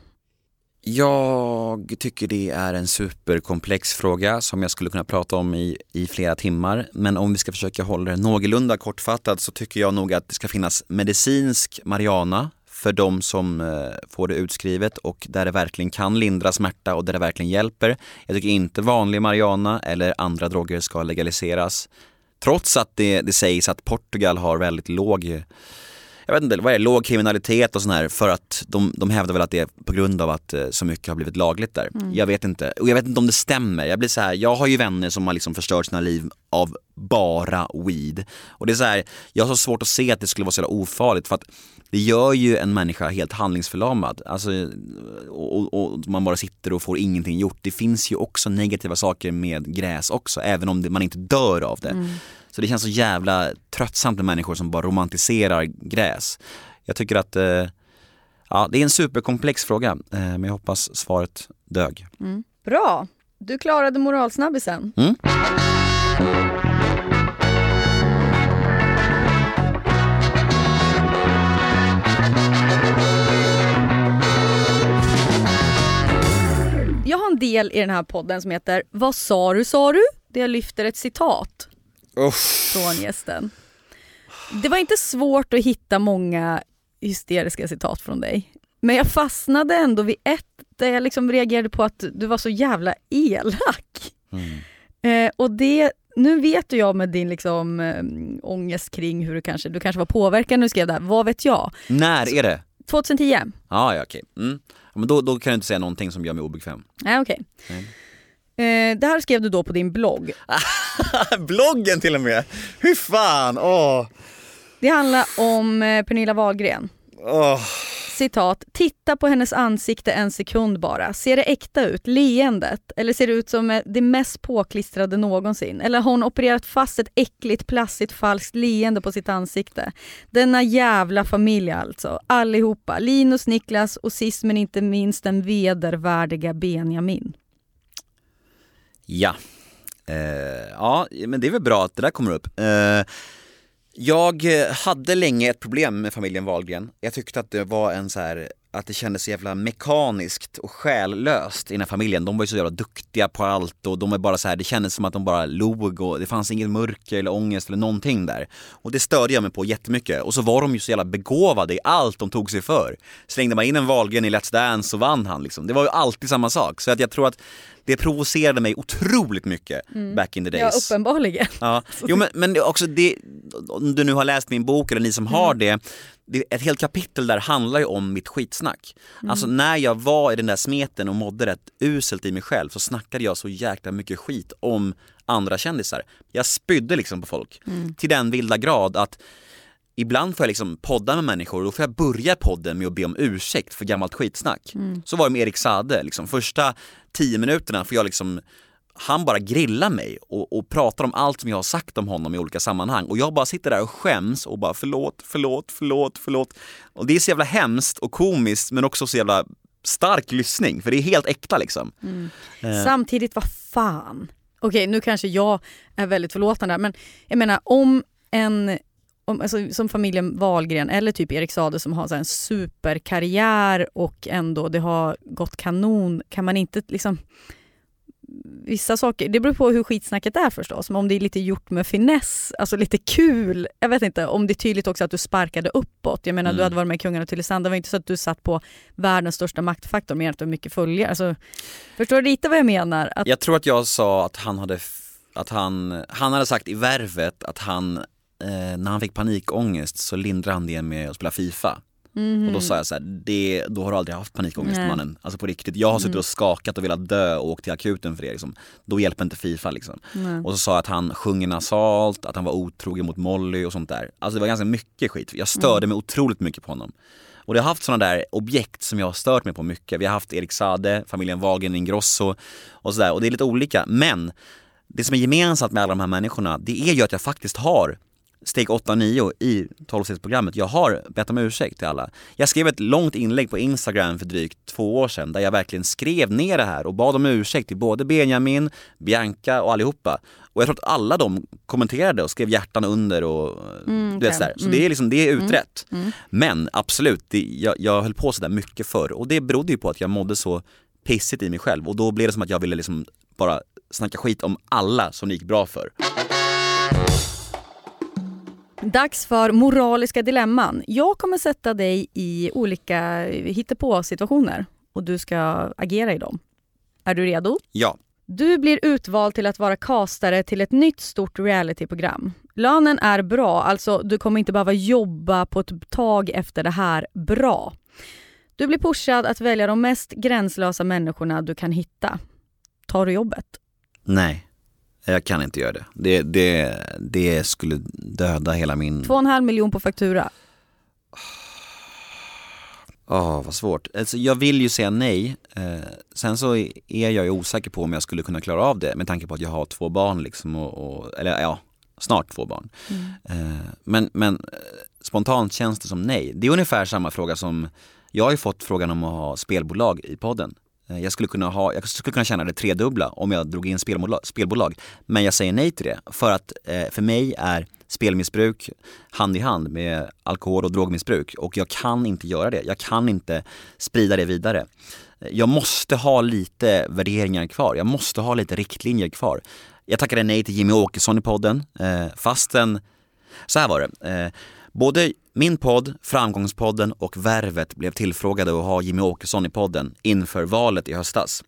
Jag tycker det är en superkomplex fråga som jag skulle kunna prata om i, i flera timmar. Men om vi ska försöka hålla det någorlunda kortfattat så tycker jag nog att det ska finnas medicinsk marijuana för de som eh, får det utskrivet och där det verkligen kan lindra smärta och där det verkligen hjälper. Jag tycker inte vanlig marijuana eller andra droger ska legaliseras. Trots att det, det sägs att Portugal har väldigt låg jag vet inte, vad är det, låg kriminalitet och sån här för att de, de hävdar väl att det är på grund av att eh, så mycket har blivit lagligt där. Jag vet inte, och jag vet inte om det stämmer. Jag blir så här, jag har ju vänner som har liksom förstört sina liv av bara weed. Och det är så här, jag har så svårt att se att det skulle vara så jävla ofarligt för att det gör ju en människa helt handlingsförlamad. Alltså, och, och, man bara sitter och får ingenting gjort. Det finns ju också negativa saker med gräs också, även om det, man inte dör av det. Så det känns så jävla tröttsamt med människor som bara romantiserar gräs. Jag tycker att eh, ja, det är en superkomplex fråga, eh, men jag hoppas svaret dög. Bra. Du klarade moralsnabbisen. Mm. Del i den här podden som heter Vad sa du sa du? Där jag lyfter ett citat Uff. från gästen. Det var inte svårt att hitta många hysteriska citat från dig. Men jag fastnade ändå vid ett där jag liksom reagerade på att du var så jävla elak. Mm. Eh, och det, nu vet ju jag med din liksom, eh, ångest kring hur du kanske, du kanske var påverkad när du skrev det här, vad vet jag? När är det? 2010? Ah, ja, okej. Mm. Men då, då kan du inte säga någonting som gör mig obekväm. Nej okej. Eh, det här skrev du då på din blogg. Bloggen till och med! Hur fan, åh! Det handlar om eh, Pernilla Wahlgren. åh. Citat, titta på hennes ansikte en sekund bara. Ser det äkta ut? Leendet? Eller ser det ut som eh, det mest påklistrade någonsin? Eller har hon opererat fast ett äckligt, plastigt, falskt leende på sitt ansikte? Denna jävla familj alltså. Allihopa. Linus, Niklas och sist men inte minst den vedervärdiga Benjamin. Ja. Eh, ja, men det är väl bra att det där kommer upp. Eh, jag eh, hade länge ett problem med familjen Wahlgren. Jag tyckte att det var en så här att det kändes så jävla mekaniskt och själlöst i den här familjen. De var ju så jävla duktiga på allt och de var bara så här, det kändes som att de bara log och det fanns inget mörker eller ångest eller någonting där. Och det störde jag mig på jättemycket. Och så var de ju så jävla begåvade i allt de tog sig för. Slängde man in en Wahlgren i Let's Dance så vann han liksom. Det var ju alltid samma sak. Så att jag tror att det provocerade mig otroligt mycket back in the Ja, days. uppenbarligen. Ja, jo men, men också det, om du nu har läst min bok eller ni som har det, det, ett helt kapitel där handlar ju om mitt skitsnack. Alltså när jag var i den där smeten och mådde rätt uselt i mig själv så snackade jag så jäkla mycket skit om andra kändisar. Jag spydde liksom på folk till den vilda grad att Ibland får jag liksom podda med människor och då får jag börja podden med att be om ursäkt för gammalt skitsnack. Så var det med Erik Sade, liksom första tio minuterna får jag liksom han bara grillar mig och, och pratar om allt som jag har sagt om honom i olika sammanhang och jag bara sitter där och skäms och bara förlåt, förlåt, förlåt, förlåt. Och det är så jävla hemskt och komiskt men också så jävla stark lyssning för det är helt äkta liksom. Eh, Samtidigt, vad fan. Okej, nu kanske jag är väldigt förlåtande men jag menar om en om, alltså, som familjen Wahlgren eller typ Erik Saade som har så en superkarriär och ändå det har gått kanon, kan man inte liksom Vissa saker, det beror på hur skitsnacket är förstås, men om det är lite gjort med finess, alltså lite kul. Jag vet inte, om det är tydligt också att du sparkade uppåt. Jag menar Mm. du hade varit med i Kungarna till Tylösand, det var inte så att du satt på världens största maktfaktor med att du har mycket följare. Alltså, förstår du lite vad jag menar? Att, Jag tror att jag sa att han hade, att han, han hade sagt i Värvet att han, eh, när han fick panikångest så lindrade han det med att spela FIFA. Och då sa jag så här, det, då har du aldrig haft panikångest Nej. mannen. Alltså på riktigt, jag har suttit och skakat och velat dö och åkt till akuten för det liksom. Då hjälper inte FIFA liksom. Nej. Och så sa jag att han sjunger nasalt, att han var otrogen mot Molly och sånt där. Alltså det var ganska mycket skit. Jag störde mig otroligt mycket på honom. Och jag har haft sådana där objekt som jag har stört mig på mycket. Vi har haft Erik Sade, familjen Wagen Ingrosso och sådär. Och det är lite olika. Men det som är gemensamt med alla de här människorna, det är ju att jag faktiskt har steg 8 och 9 i 12-stegsprogrammet. Jag har bett om ursäkt till alla. Jag skrev ett långt inlägg på Instagram för drygt två år sedan där jag verkligen skrev ner det här och bad om ursäkt till både Benjamin, Bianca och allihopa. Och jag tror att alla de kommenterade och skrev hjärtan under och du vet sådär. Så det är liksom, det är utrett. Men absolut, det, jag, jag höll på sådär mycket förr och det berodde ju på att jag mådde så pissigt i mig själv och då blev det som att jag ville liksom bara snacka skit om alla som det gick bra för. Dags för moraliska dilemman. Jag kommer sätta dig i olika hittepå-situationer och du ska agera i dem. Är du redo? Ja, Du blir utvald till att vara castare till ett nytt stort realityprogram. Lönen är bra, alltså du kommer inte behöva jobba på ett tag efter det här bra. Du blir pushad att välja de mest gränslösa människorna du kan hitta. Tar du jobbet? nej. Jag kan inte göra det. Det, det, det skulle döda hela min... Två och en halv miljon på faktura. Åh, vad svårt. Alltså, jag vill ju säga nej. Eh, sen så är jag ju osäker på om jag skulle kunna klara av det med tanke på att jag har två barn liksom och, och eller ja, snart två barn. Eh, men, men eh, spontant känns det som nej. Det är ungefär samma fråga som, jag har ju fått frågan om att ha spelbolag i podden. Eh, jag skulle kunna, ha, jag skulle kunna tjäna det tredubbla om jag drog in spelbolag, spelbolag. Men jag säger nej till det för att eh, för mig är spelmissbruk hand i hand med alkohol och drogmissbruk och jag kan inte göra det. Jag kan inte sprida det vidare. Jag måste ha lite värderingar kvar. Jag måste ha lite riktlinjer kvar. Jag tackade nej till Jimmy Åkesson i podden eh, fastän, så här var det. Eh, Både min podd, Framgångspodden och Värvet blev tillfrågade att ha Jimmy Åkesson i podden inför valet i höstas.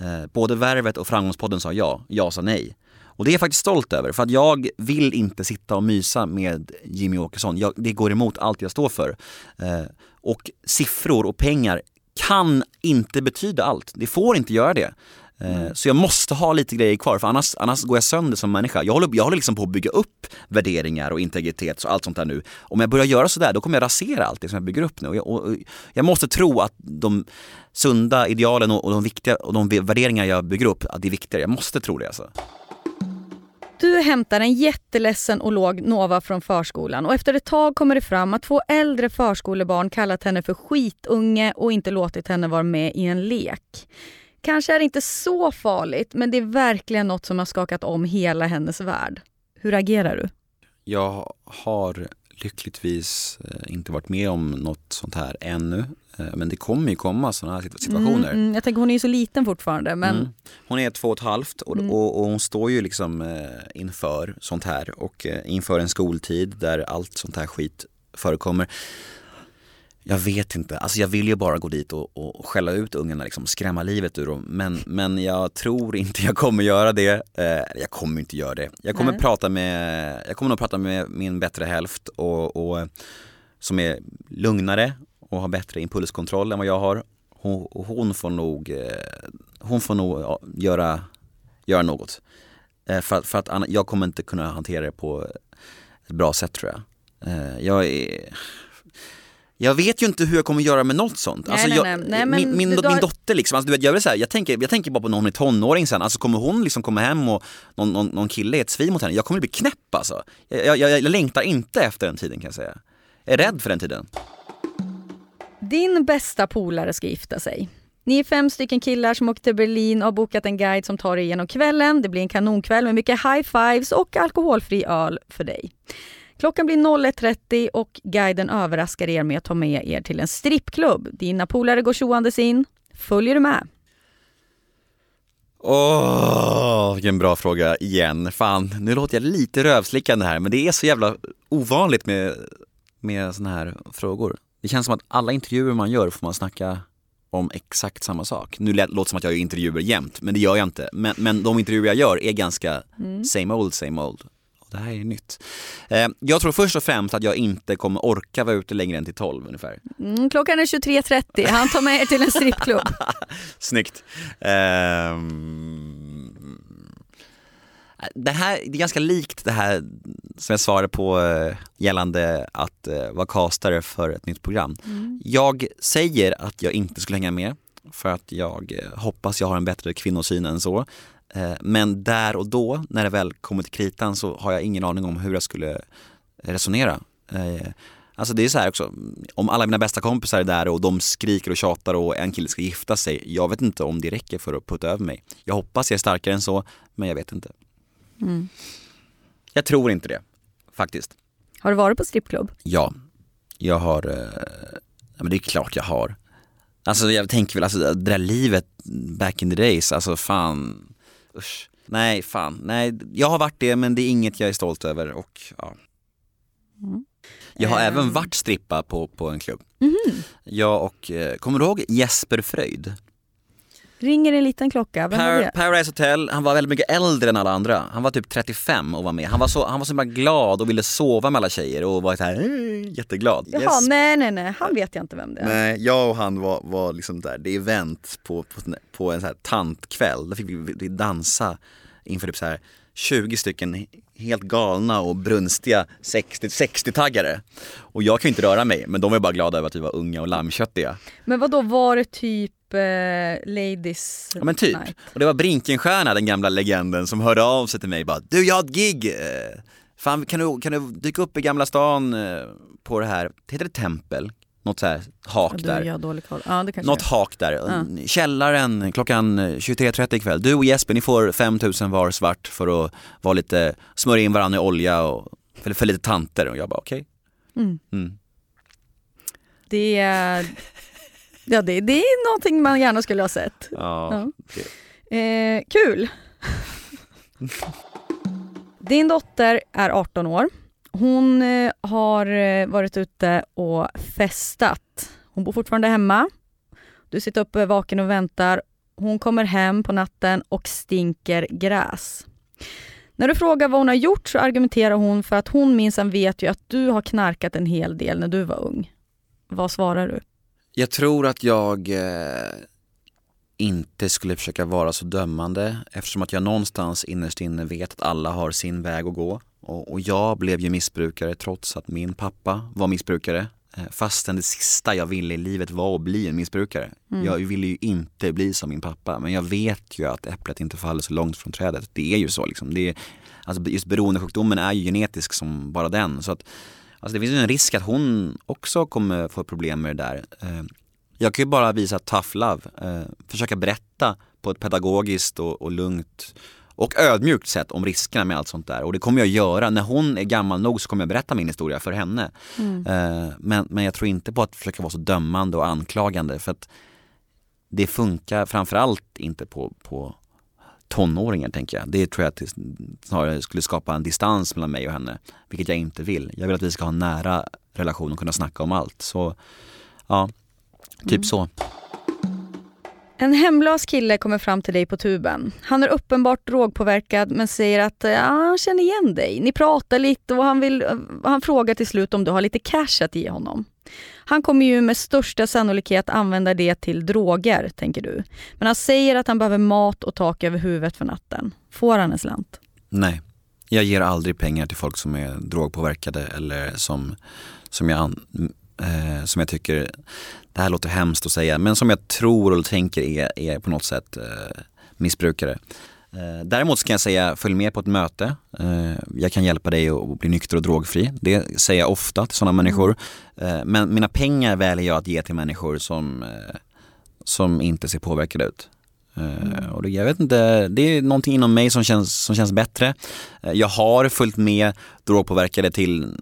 Eh, både Värvet och Framgångspodden sa ja, jag sa nej. Och det är jag faktiskt stolt över för att jag vill inte sitta och mysa med Jimmy Åkesson. Jag, det går emot allt jag står för. Eh, och siffror och pengar kan inte betyda allt. Det får inte göra det. Eh, Så jag måste ha lite grejer kvar för annars, annars går jag sönder som människa. Jag håller, jag håller liksom på att bygga upp värderingar och integritet och allt sånt där nu. Om jag börjar göra sådär då kommer jag rasera allt det som jag bygger upp nu. Och jag, och jag måste tro att de sunda idealen och, och de viktiga och de värderingar jag bygger upp, att det är viktigare. Jag måste tro det alltså. Du hämtar en jätteledsen och låg Nova från förskolan och efter ett tag kommer det fram att två äldre förskolebarn kallat henne för skitunge och inte låtit henne vara med i en lek. Kanske är det inte så farligt, men det är verkligen något som har skakat om hela hennes värld. Hur agerar du? Jag har lyckligtvis eh, inte varit med om något sånt här ännu. Eh, Men det kommer ju komma sådana här situ- situationer. Mm, mm, jag tänker hon är ju så liten fortfarande, men Mm. Hon är två och ett halvt och, och, och hon står ju liksom eh, inför sånt här och inför en skoltid där allt sånt här skit förekommer. Jag vet inte, alltså jag vill ju bara gå dit och, och skälla ut ungarna, liksom, skrämma livet ur dem. Men, men jag tror inte jag kommer göra det. Eh, jag kommer inte göra det. Jag kommer, Nej. prata med, jag kommer nog prata med min bättre hälft och, och, som är lugnare och har bättre impulskontroll än vad jag har. Hon, hon får nog, eh, hon får nog ja, göra, göra något. Eh, för, för att jag kommer inte kunna hantera det på ett bra sätt tror jag. Eh, jag är... Jag vet ju inte hur jag kommer göra med något sånt. Nej, Alltså nej, jag, nej. Nej, men min, dotter liksom, alltså, du vet, jag, vill säga, jag, tänker, jag tänker bara på när hon är tonåring sen, alltså kommer hon liksom komma hem och någon, någon, någon kille är ett svin mot henne, jag kommer bli knäpp alltså. Jag, jag, jag, jag längtar inte efter den tiden kan jag säga. Jag är rädd för den tiden. Din bästa polare ska gifta sig. Ni är fem stycken killar som åker till Berlin och har bokat en guide som tar er igenom kvällen. Det blir en kanonkväll med mycket high-fives och alkoholfri öl för dig. Klockan blir 01.30 och guiden överraskar er med att ta med er till en strippklubb. Dina polare går tjoandes in. Följer du med? Åh, vilken bra fråga igen. Fan, nu låter jag lite rövslickande här men det är så jävla ovanligt med, med såna här frågor. Det känns som att alla intervjuer man gör får man snacka om exakt samma sak. Nu låter det som att jag gör intervjuer jämt, men det gör jag inte. Men, men de intervjuer jag gör är ganska mm. same old, same old. Det här är nytt. Eh, jag tror först och främst att jag inte kommer orka vara ute längre än till 12 ungefär. Mm, klockan är 23.30, han tar med er till en strippklubb. Snyggt. Eh, det här det är ganska likt det här som jag svarade på eh, gällande att eh, vara castare för ett nytt program. Mm. Jag säger att jag inte skulle hänga med för att jag hoppas jag har en bättre kvinnosyn än så. Men där och då, när det väl kommer till kritan, så har jag ingen aning om hur jag skulle resonera. Alltså det är så här också, om alla mina bästa kompisar är där och de skriker och tjatar och en kille ska gifta sig, jag vet inte om det räcker för att putta över mig. Jag hoppas jag är starkare än så, men jag vet inte. Mm. Jag tror inte det, faktiskt. Har du varit på strippklubb? Ja, jag har, eh, ja, men det är klart jag har. Alltså jag tänker väl, alltså det där livet back in the days, alltså fan, usch. Nej, fan, nej, jag har varit det men det är inget jag är stolt över och ja. Mm. Jag har mm. även varit strippa på, på en klubb. Mm. Jag och, eh, kommer du ihåg Jesper Fröjd? Ringer en liten klocka, vem Par det? Paradise Hotel, han var väldigt mycket äldre än alla andra. Han var typ 35 och var med. Han var så, han var så himla glad och ville sova med alla tjejer och var så här äh, jätteglad. Jaha, yes. nej nej nej, han vet jag inte vem det är. Nej, jag och han var, var liksom där, det är event på, på, på en så här tantkväll. Där fick vi, vi dansa inför typ så här 20 stycken helt galna och brunstiga 60-taggare. 60 och jag kan ju inte röra mig, men de var bara glada över att vi var unga och lammköttiga. Men vad då var det typ eh, Ladies Ja men typ. Night. Och det var Brinkenstierna, den gamla legenden, som hörde av sig till mig bara Du jag har ett gig! Eh, fan kan du, kan du dyka upp i Gamla stan eh, på det här, heter det tempel? Något så här hak ja, där. Ja, det Något hak där. Ja. Källaren klockan 23.30 ikväll. Du och Jesper, ni får 5000 var svart för att vara lite, smörja in varandra i olja och för, för lite tanter. Och jag bara okej. Okay. Mm. Mm. Det, Ja, det, det är någonting man gärna skulle ha sett. Ja, ja. Eh, kul! Din dotter är 18 år. Hon eh, har eh, varit ute och festat. Hon bor fortfarande hemma. Du sitter uppe vaken och väntar. Hon kommer hem på natten och stinker gräs. När du frågar vad hon har gjort så argumenterar hon för att hon minsann vet ju att du har knarkat en hel del när du var ung. Vad svarar du? Jag tror att jag eh, inte skulle försöka vara så dömande eftersom att jag någonstans innerst inne vet att alla har sin väg att gå. Och, och jag blev ju missbrukare trots att min pappa var missbrukare. Eh, fastän det sista jag ville i livet var att bli en missbrukare. Mm. Jag ville ju inte bli som min pappa men jag vet ju att äpplet inte faller så långt från trädet. Det är ju så liksom. Det är, alltså just beroendesjukdomen är ju genetisk som bara den. Så att Alltså det finns ju en risk att hon också kommer få problem med det där. Eh, jag kan ju bara visa tough love, eh, försöka berätta på ett pedagogiskt och, och lugnt och ödmjukt sätt om riskerna med allt sånt där. Och det kommer jag göra. När hon är gammal nog så kommer jag berätta min historia för henne. Mm. Eh, men, men jag tror inte på att försöka vara så dömande och anklagande för att det funkar framförallt inte på, på tonåringar tänker jag. Det tror jag att snarare skulle skapa en distans mellan mig och henne, vilket jag inte vill. Jag vill att vi ska ha en nära relation och kunna snacka om allt. Så ja, typ mm. så. En hemlös kille kommer fram till dig på tuben. Han är uppenbart drogpåverkad men säger att ja, han känner igen dig. Ni pratar lite och han, vill, han frågar till slut om du har lite cash att ge honom. Han kommer ju med största sannolikhet använda det till droger, tänker du. Men han säger att han behöver mat och tak över huvudet för natten. Får han en slant? Nej, jag ger aldrig pengar till folk som är drogpåverkade eller som, som, jag, eh, som jag tycker, det här låter hemskt att säga, men som jag tror och tänker är, är på något sätt eh, missbrukare. Eh, däremot så kan jag säga, följ med på ett möte. Eh, jag kan hjälpa dig att bli nykter och drogfri. Det säger jag ofta till sådana människor. Eh, men mina pengar väljer jag att ge till människor som, som inte ser påverkade ut. Mm. Och det, jag vet inte, det är någonting inom mig som känns, som känns bättre. Jag har följt med drogpåverkade till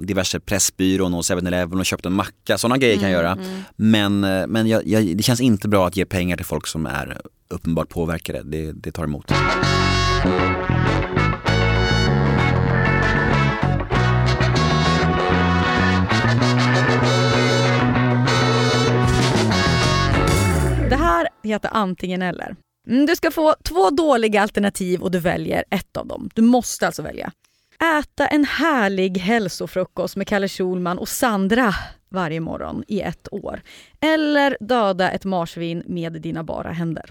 diverse Pressbyrån och 7-Eleven och köpt en macka, sådana grejer kan jag göra. Mm, mm. Men, men jag, jag, det känns inte bra att ge pengar till folk som är uppenbart påverkade, det, det tar emot. Det här heter antingen eller. Mm, du ska få två dåliga alternativ och du väljer ett av dem. Du måste alltså välja. Äta en härlig hälsofrukost med Kalle Schulman och Sandra varje morgon i ett år. Eller döda ett marsvin med dina bara händer.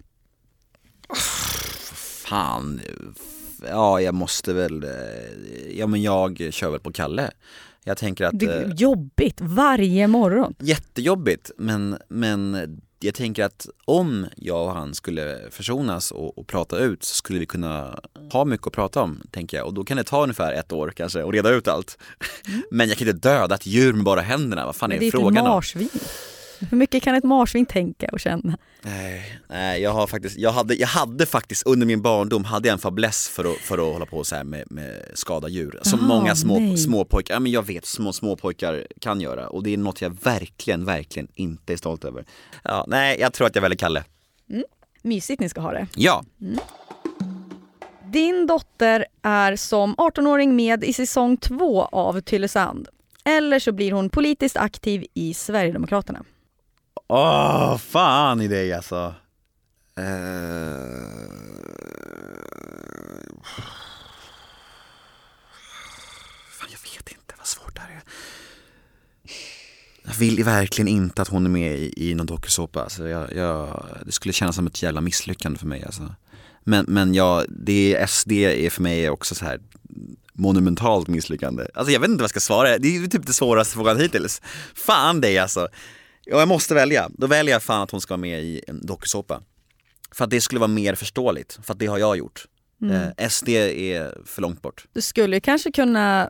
Fan. Ja, jag måste väl... Eh, ja, men jag kör väl på Kalle. Jag tänker att... Det är eh, jobbigt varje morgon. Jättejobbigt, men, men jag tänker att om jag och han skulle försonas och, och, prata ut så skulle vi kunna ha mycket att prata om, tänker jag. Och då kan det ta ungefär ett år kanske att reda ut allt. Mm. Men jag kan inte döda ett djur med bara händerna, vad fan är, är frågan om? Det är ett marsvin. Hur mycket kan ett marsvin tänka och känna? Nej, nej jag har faktiskt, jag hade, jag hade faktiskt under min barndom hade jag en fäbless för att, för att hålla på så här med, med skada djur. Som Aha, många små, små pojkar, ja men jag vet, små, små pojkar kan göra. Och det är något jag verkligen, verkligen inte är stolt över. Ja, nej, jag tror att jag väljer Kalle. Mm. Mysigt ni ska ha det. Ja. Mm. Din dotter är som 18-åring med i säsong två av Tylösand. Eller så blir hon politiskt aktiv i Sverigedemokraterna. Åh, oh, fan i dig alltså. Uh... Fan, jag vet inte vad svårt det här är. Jag vill verkligen inte att hon är med i, i någon dokusåpa. Alltså jag, jag, det skulle kännas som ett jävla misslyckande för mig alltså. Men, men ja, det, SD är för mig också så här monumentalt misslyckande. Alltså jag vet inte vad jag ska svara, det är typ det svåraste frågan hittills. Fan dig alltså. Ja, jag måste välja. Då väljer jag fan att hon ska vara med i en dokusåpa. För att det skulle vara mer förståeligt, för att det har jag gjort. Mm. Eh, SD är för långt bort. Du skulle kanske kunna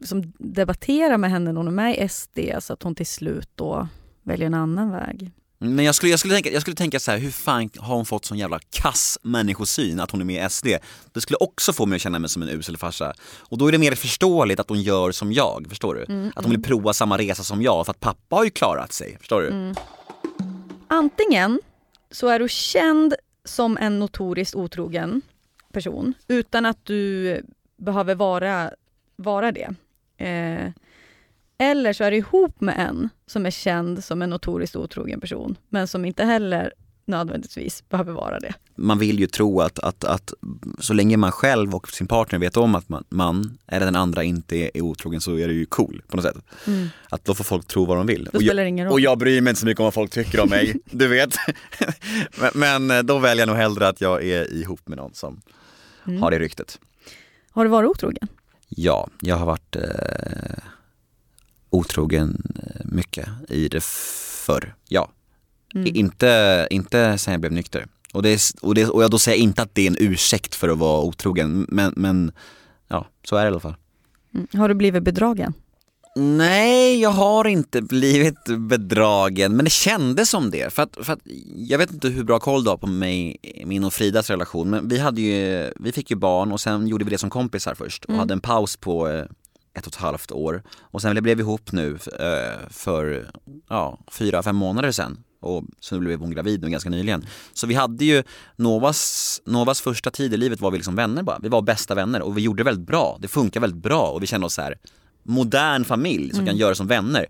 liksom, debattera med henne när hon är med i SD så att hon till slut då väljer en annan väg. Men jag skulle, jag skulle tänka, jag skulle tänka så här, hur fan har hon fått sån jävla kass människosyn att hon är med i SD? Det skulle också få mig att känna mig som en usel farsa. Och då är det mer förståeligt att hon gör som jag, förstår du? Mm, att hon vill mm. prova samma resa som jag, för att pappa har ju klarat sig, förstår du? Mm. Antingen så är du känd som en notoriskt otrogen person utan att du behöver vara, vara det. Eh, eller så är du ihop med en som är känd som en notoriskt otrogen person, men som inte heller nödvändigtvis behöver vara det. Man vill ju tro att, att, att så länge man själv och sin partner vet om att man, man eller den andra inte är, är otrogen så är det ju cool på något sätt. Mm. Att då får folk tro vad de vill. och, jag, och jag bryr mig inte så mycket om vad folk tycker om mig, du vet. men, men, då väljer jag nog hellre att jag är ihop med någon som mm. har det ryktet. Har du varit otrogen? Ja, jag har varit eh, otrogen eh, mycket i det förr, ja. Mm. Inte, inte sen jag blev nykter. Och, det är, och, det, och jag då säger inte att det är en ursäkt för att vara otrogen, men, men ja, så är det i alla fall. Mm. Har du blivit bedragen? Nej, jag har inte blivit bedragen, men det kändes som det. För att, för att, jag vet inte hur bra koll du har på mig, min och Fridas relation, men vi, hade ju, vi fick ju barn och sen gjorde vi det som kompisar först och mm. hade en paus på eh, ett och ett halvt år. Och sen blev vi ihop nu eh, för ja, fyra, fem månader sen. Och så blev hon gravid nu ganska nyligen. Så vi hade ju Novas, Novas första tid i livet var vi liksom vänner bara. Vi var bästa vänner och vi gjorde det väldigt bbra. Det funkar väldigt bra och vi kände oss så här modern familj som mm. kan göra som vänner.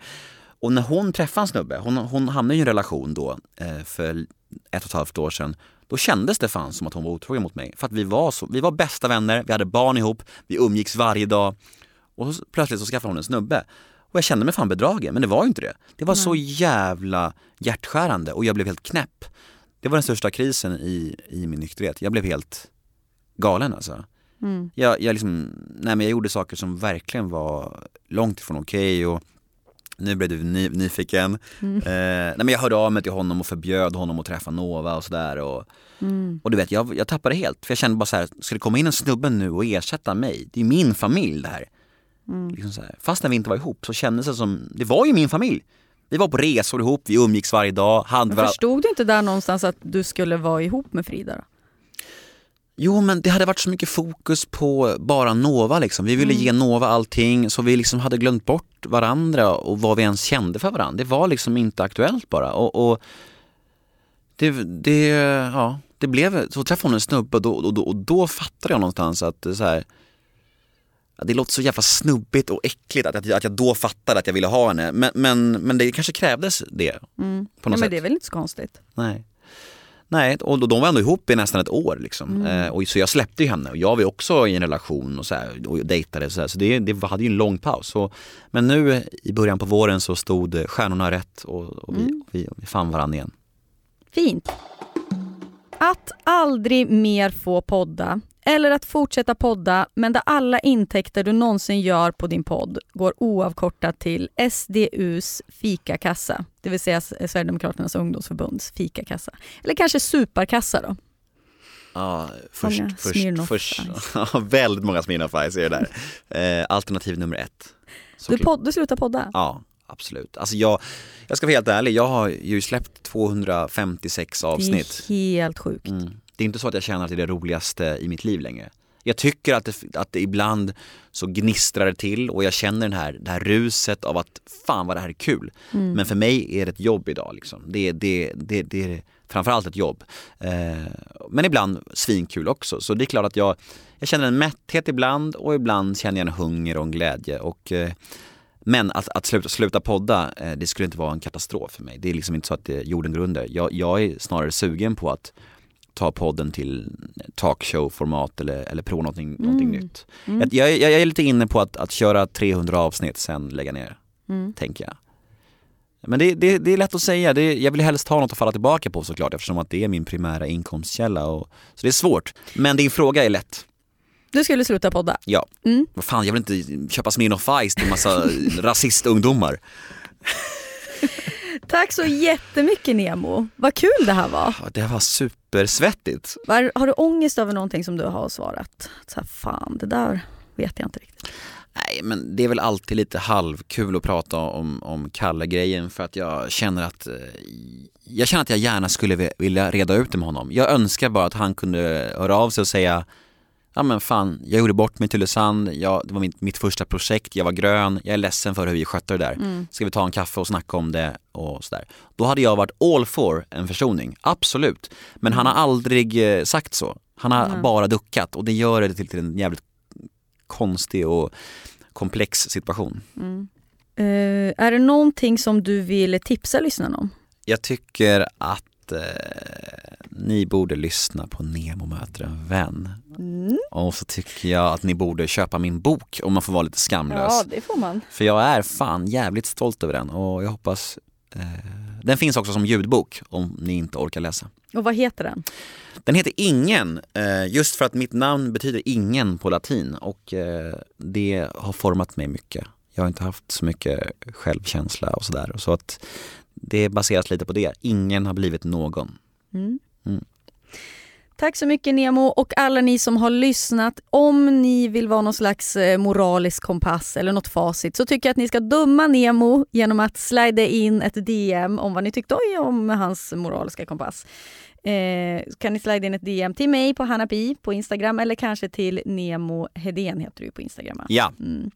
Och när hon träffade en snubbe, hon, hon hamnade i en relation då eh, för ett och ett halvt år sedan. Då kändes det fan som att hon var otrogen mot mig. För att vi var, så, vi var bästa vänner, vi hade barn ihop, vi umgicks varje dag. Och så, plötsligt så skaffade hon en snubbe. Och jag kände mig fan bedragen, men det var ju inte det. Det var Nej. så jävla hjärtskärande och jag blev helt knäpp. Det var den största krisen i, i min nykterhet. Jag blev helt galen alltså. Mm. Jag, jag, liksom, nej men jag gjorde saker som verkligen var långt ifrån okej okay och Nu blev du ny, nyfiken. Mm. Eh, nej men jag hörde av mig till honom och förbjöd honom att träffa Nova och sådär. Och, Mm. och du vet, jag, jag tappade helt. För jag kände bara så här, ska det komma in en snubbe nu och ersätta mig? Det är min familj det här. Mm. Liksom så här. Fast när vi inte var ihop så kändes det som, det var ju min familj. Vi var på resor ihop, vi umgicks varje dag. Hade Men förstod du inte där någonstans att du skulle vara ihop med Frida? Då? Jo men det hade varit så mycket fokus på bara Nova liksom. Vi ville Mm. ge Nova allting så vi liksom hade glömt bort varandra och vad vi ens kände för varandra. Det var liksom inte aktuellt bara. Och, och det, det, ja, det blev, så träffade hon en snubbe och då, och då, och då fattade jag någonstans att så här, det låter så jävla snubbigt och äckligt att, att, jag, att jag då fattade att jag ville ha henne. Men, men, men det kanske krävdes det Mm. på Ja, något men sätt. det är väl inte så konstigt? Nej. Nej, och de var ändå ihop i nästan ett år liksom. Eh, och så jag släppte ju henne och jag var också i en relation och, så här, och dejtade så, här, så det, det hade ju en lång paus. Så, men nu i början på våren så stod stjärnorna rätt och, och vi, vi, vi fann varandra igen. Fint. Att aldrig mer få podda eller att fortsätta podda men där alla intäkter du någonsin gör på din podd går oavkortat till SDUs fikakassa, det vill säga Sverigedemokraternas ungdomsförbunds fikakassa. Eller kanske superkassa då. Ja, först, Många först, först, ja, väldigt många Smirnoff är det där. Eh, alternativ nummer ett. Du, podd, du slutar podda? Ja, absolut. Alltså jag, jag ska vara helt ärlig, jag har ju släppt 256 avsnitt. Det är helt sjukt. Mm. Det är inte så att jag känner att det är det roligaste i mitt liv längre. Jag tycker att det, att det ibland så gnistrar det till och jag känner den här, det här ruset av att fan vad det här är kul. Mm. Men för mig är det ett jobb idag liksom. Det, det, det, det är framförallt ett jobb. Eh, men ibland svinkul också. Så det är klart att jag, jag känner en mätthet ibland och ibland känner jag en hunger och en glädje. Och, eh, men att, att sluta, sluta podda, eh, det skulle inte vara en katastrof för mig. Det är liksom inte så att det, jorden går under. Jag, jag är snarare sugen på att ta podden till talkshow-format eller, eller prova någonting, någonting nytt. Mm. Jag, jag, jag är lite inne på att, att köra 300 avsnitt, sen lägga ner, Mm. tänker jag. Men det, det, det är lätt att säga, det, jag vill helst ha något att falla tillbaka på såklart eftersom att det är min primära inkomstkälla. Och, så det är svårt. Men din fråga är lätt. Du skulle sluta podda? Ja. Mm. Vad fan, jag vill inte köpa Smirnoff Ice till massa rasistungdomar. Tack så jättemycket Nemo. Vad kul det här var. Ja, Det var supersvettigt. Var, har du ångest över någonting som du har svarat? Så här, fan, det där vet jag inte riktigt. Nej men det är väl alltid lite halvkul att prata om, om Kalle-grejen för att jag känner att eh, Jag känner att jag gärna skulle vi- vilja reda ut det med honom. Jag önskar bara att han kunde höra av sig och säga Ja men fan, jag gjorde bort mig till Tylösand, jag, det var mitt, mitt första projekt, jag var grön, jag är ledsen för hur vi skötte det där. Ska vi ta en kaffe och snacka om det och sådär. Då hade jag varit all for en försoning, absolut. Men han har aldrig eh, sagt så. Han har Nej. bara duckat och det gör det till, till en jävligt konstig och komplex situation. Eh, är det någonting som du vill tipsa lyssnarna om? Jag tycker att eh, ni borde lyssna på Nemo möter en vän. Och så tycker jag att ni borde köpa min bok om man får vara lite skamlös. det får man. För jag är fan jävligt stolt över den och jag hoppas eh, Den finns också som ljudbok om ni inte orkar läsa. Och vad heter den? Den heter Ingen, eh, just för att mitt namn betyder ingen på latin och eh, det har format mig mycket. Jag har inte haft så mycket självkänsla och sådär. Så att det baseras lite på det. Ingen har blivit någon. Mm. Mm. Tack så mycket Nemo och alla ni som har lyssnat. Om ni vill vara någon slags eh, moralisk kompass eller något facit så tycker jag att ni ska döma Nemo genom att slida in ett DM om vad ni tyckte om hans moraliska kompass. Eh, kan ni slida in ett DM till mig på Hanapi på Instagram eller kanske till Nemo Hedén heter du på Instagram. Ja, Mm.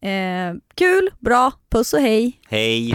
Eh, kul, bra, puss och hej. hej!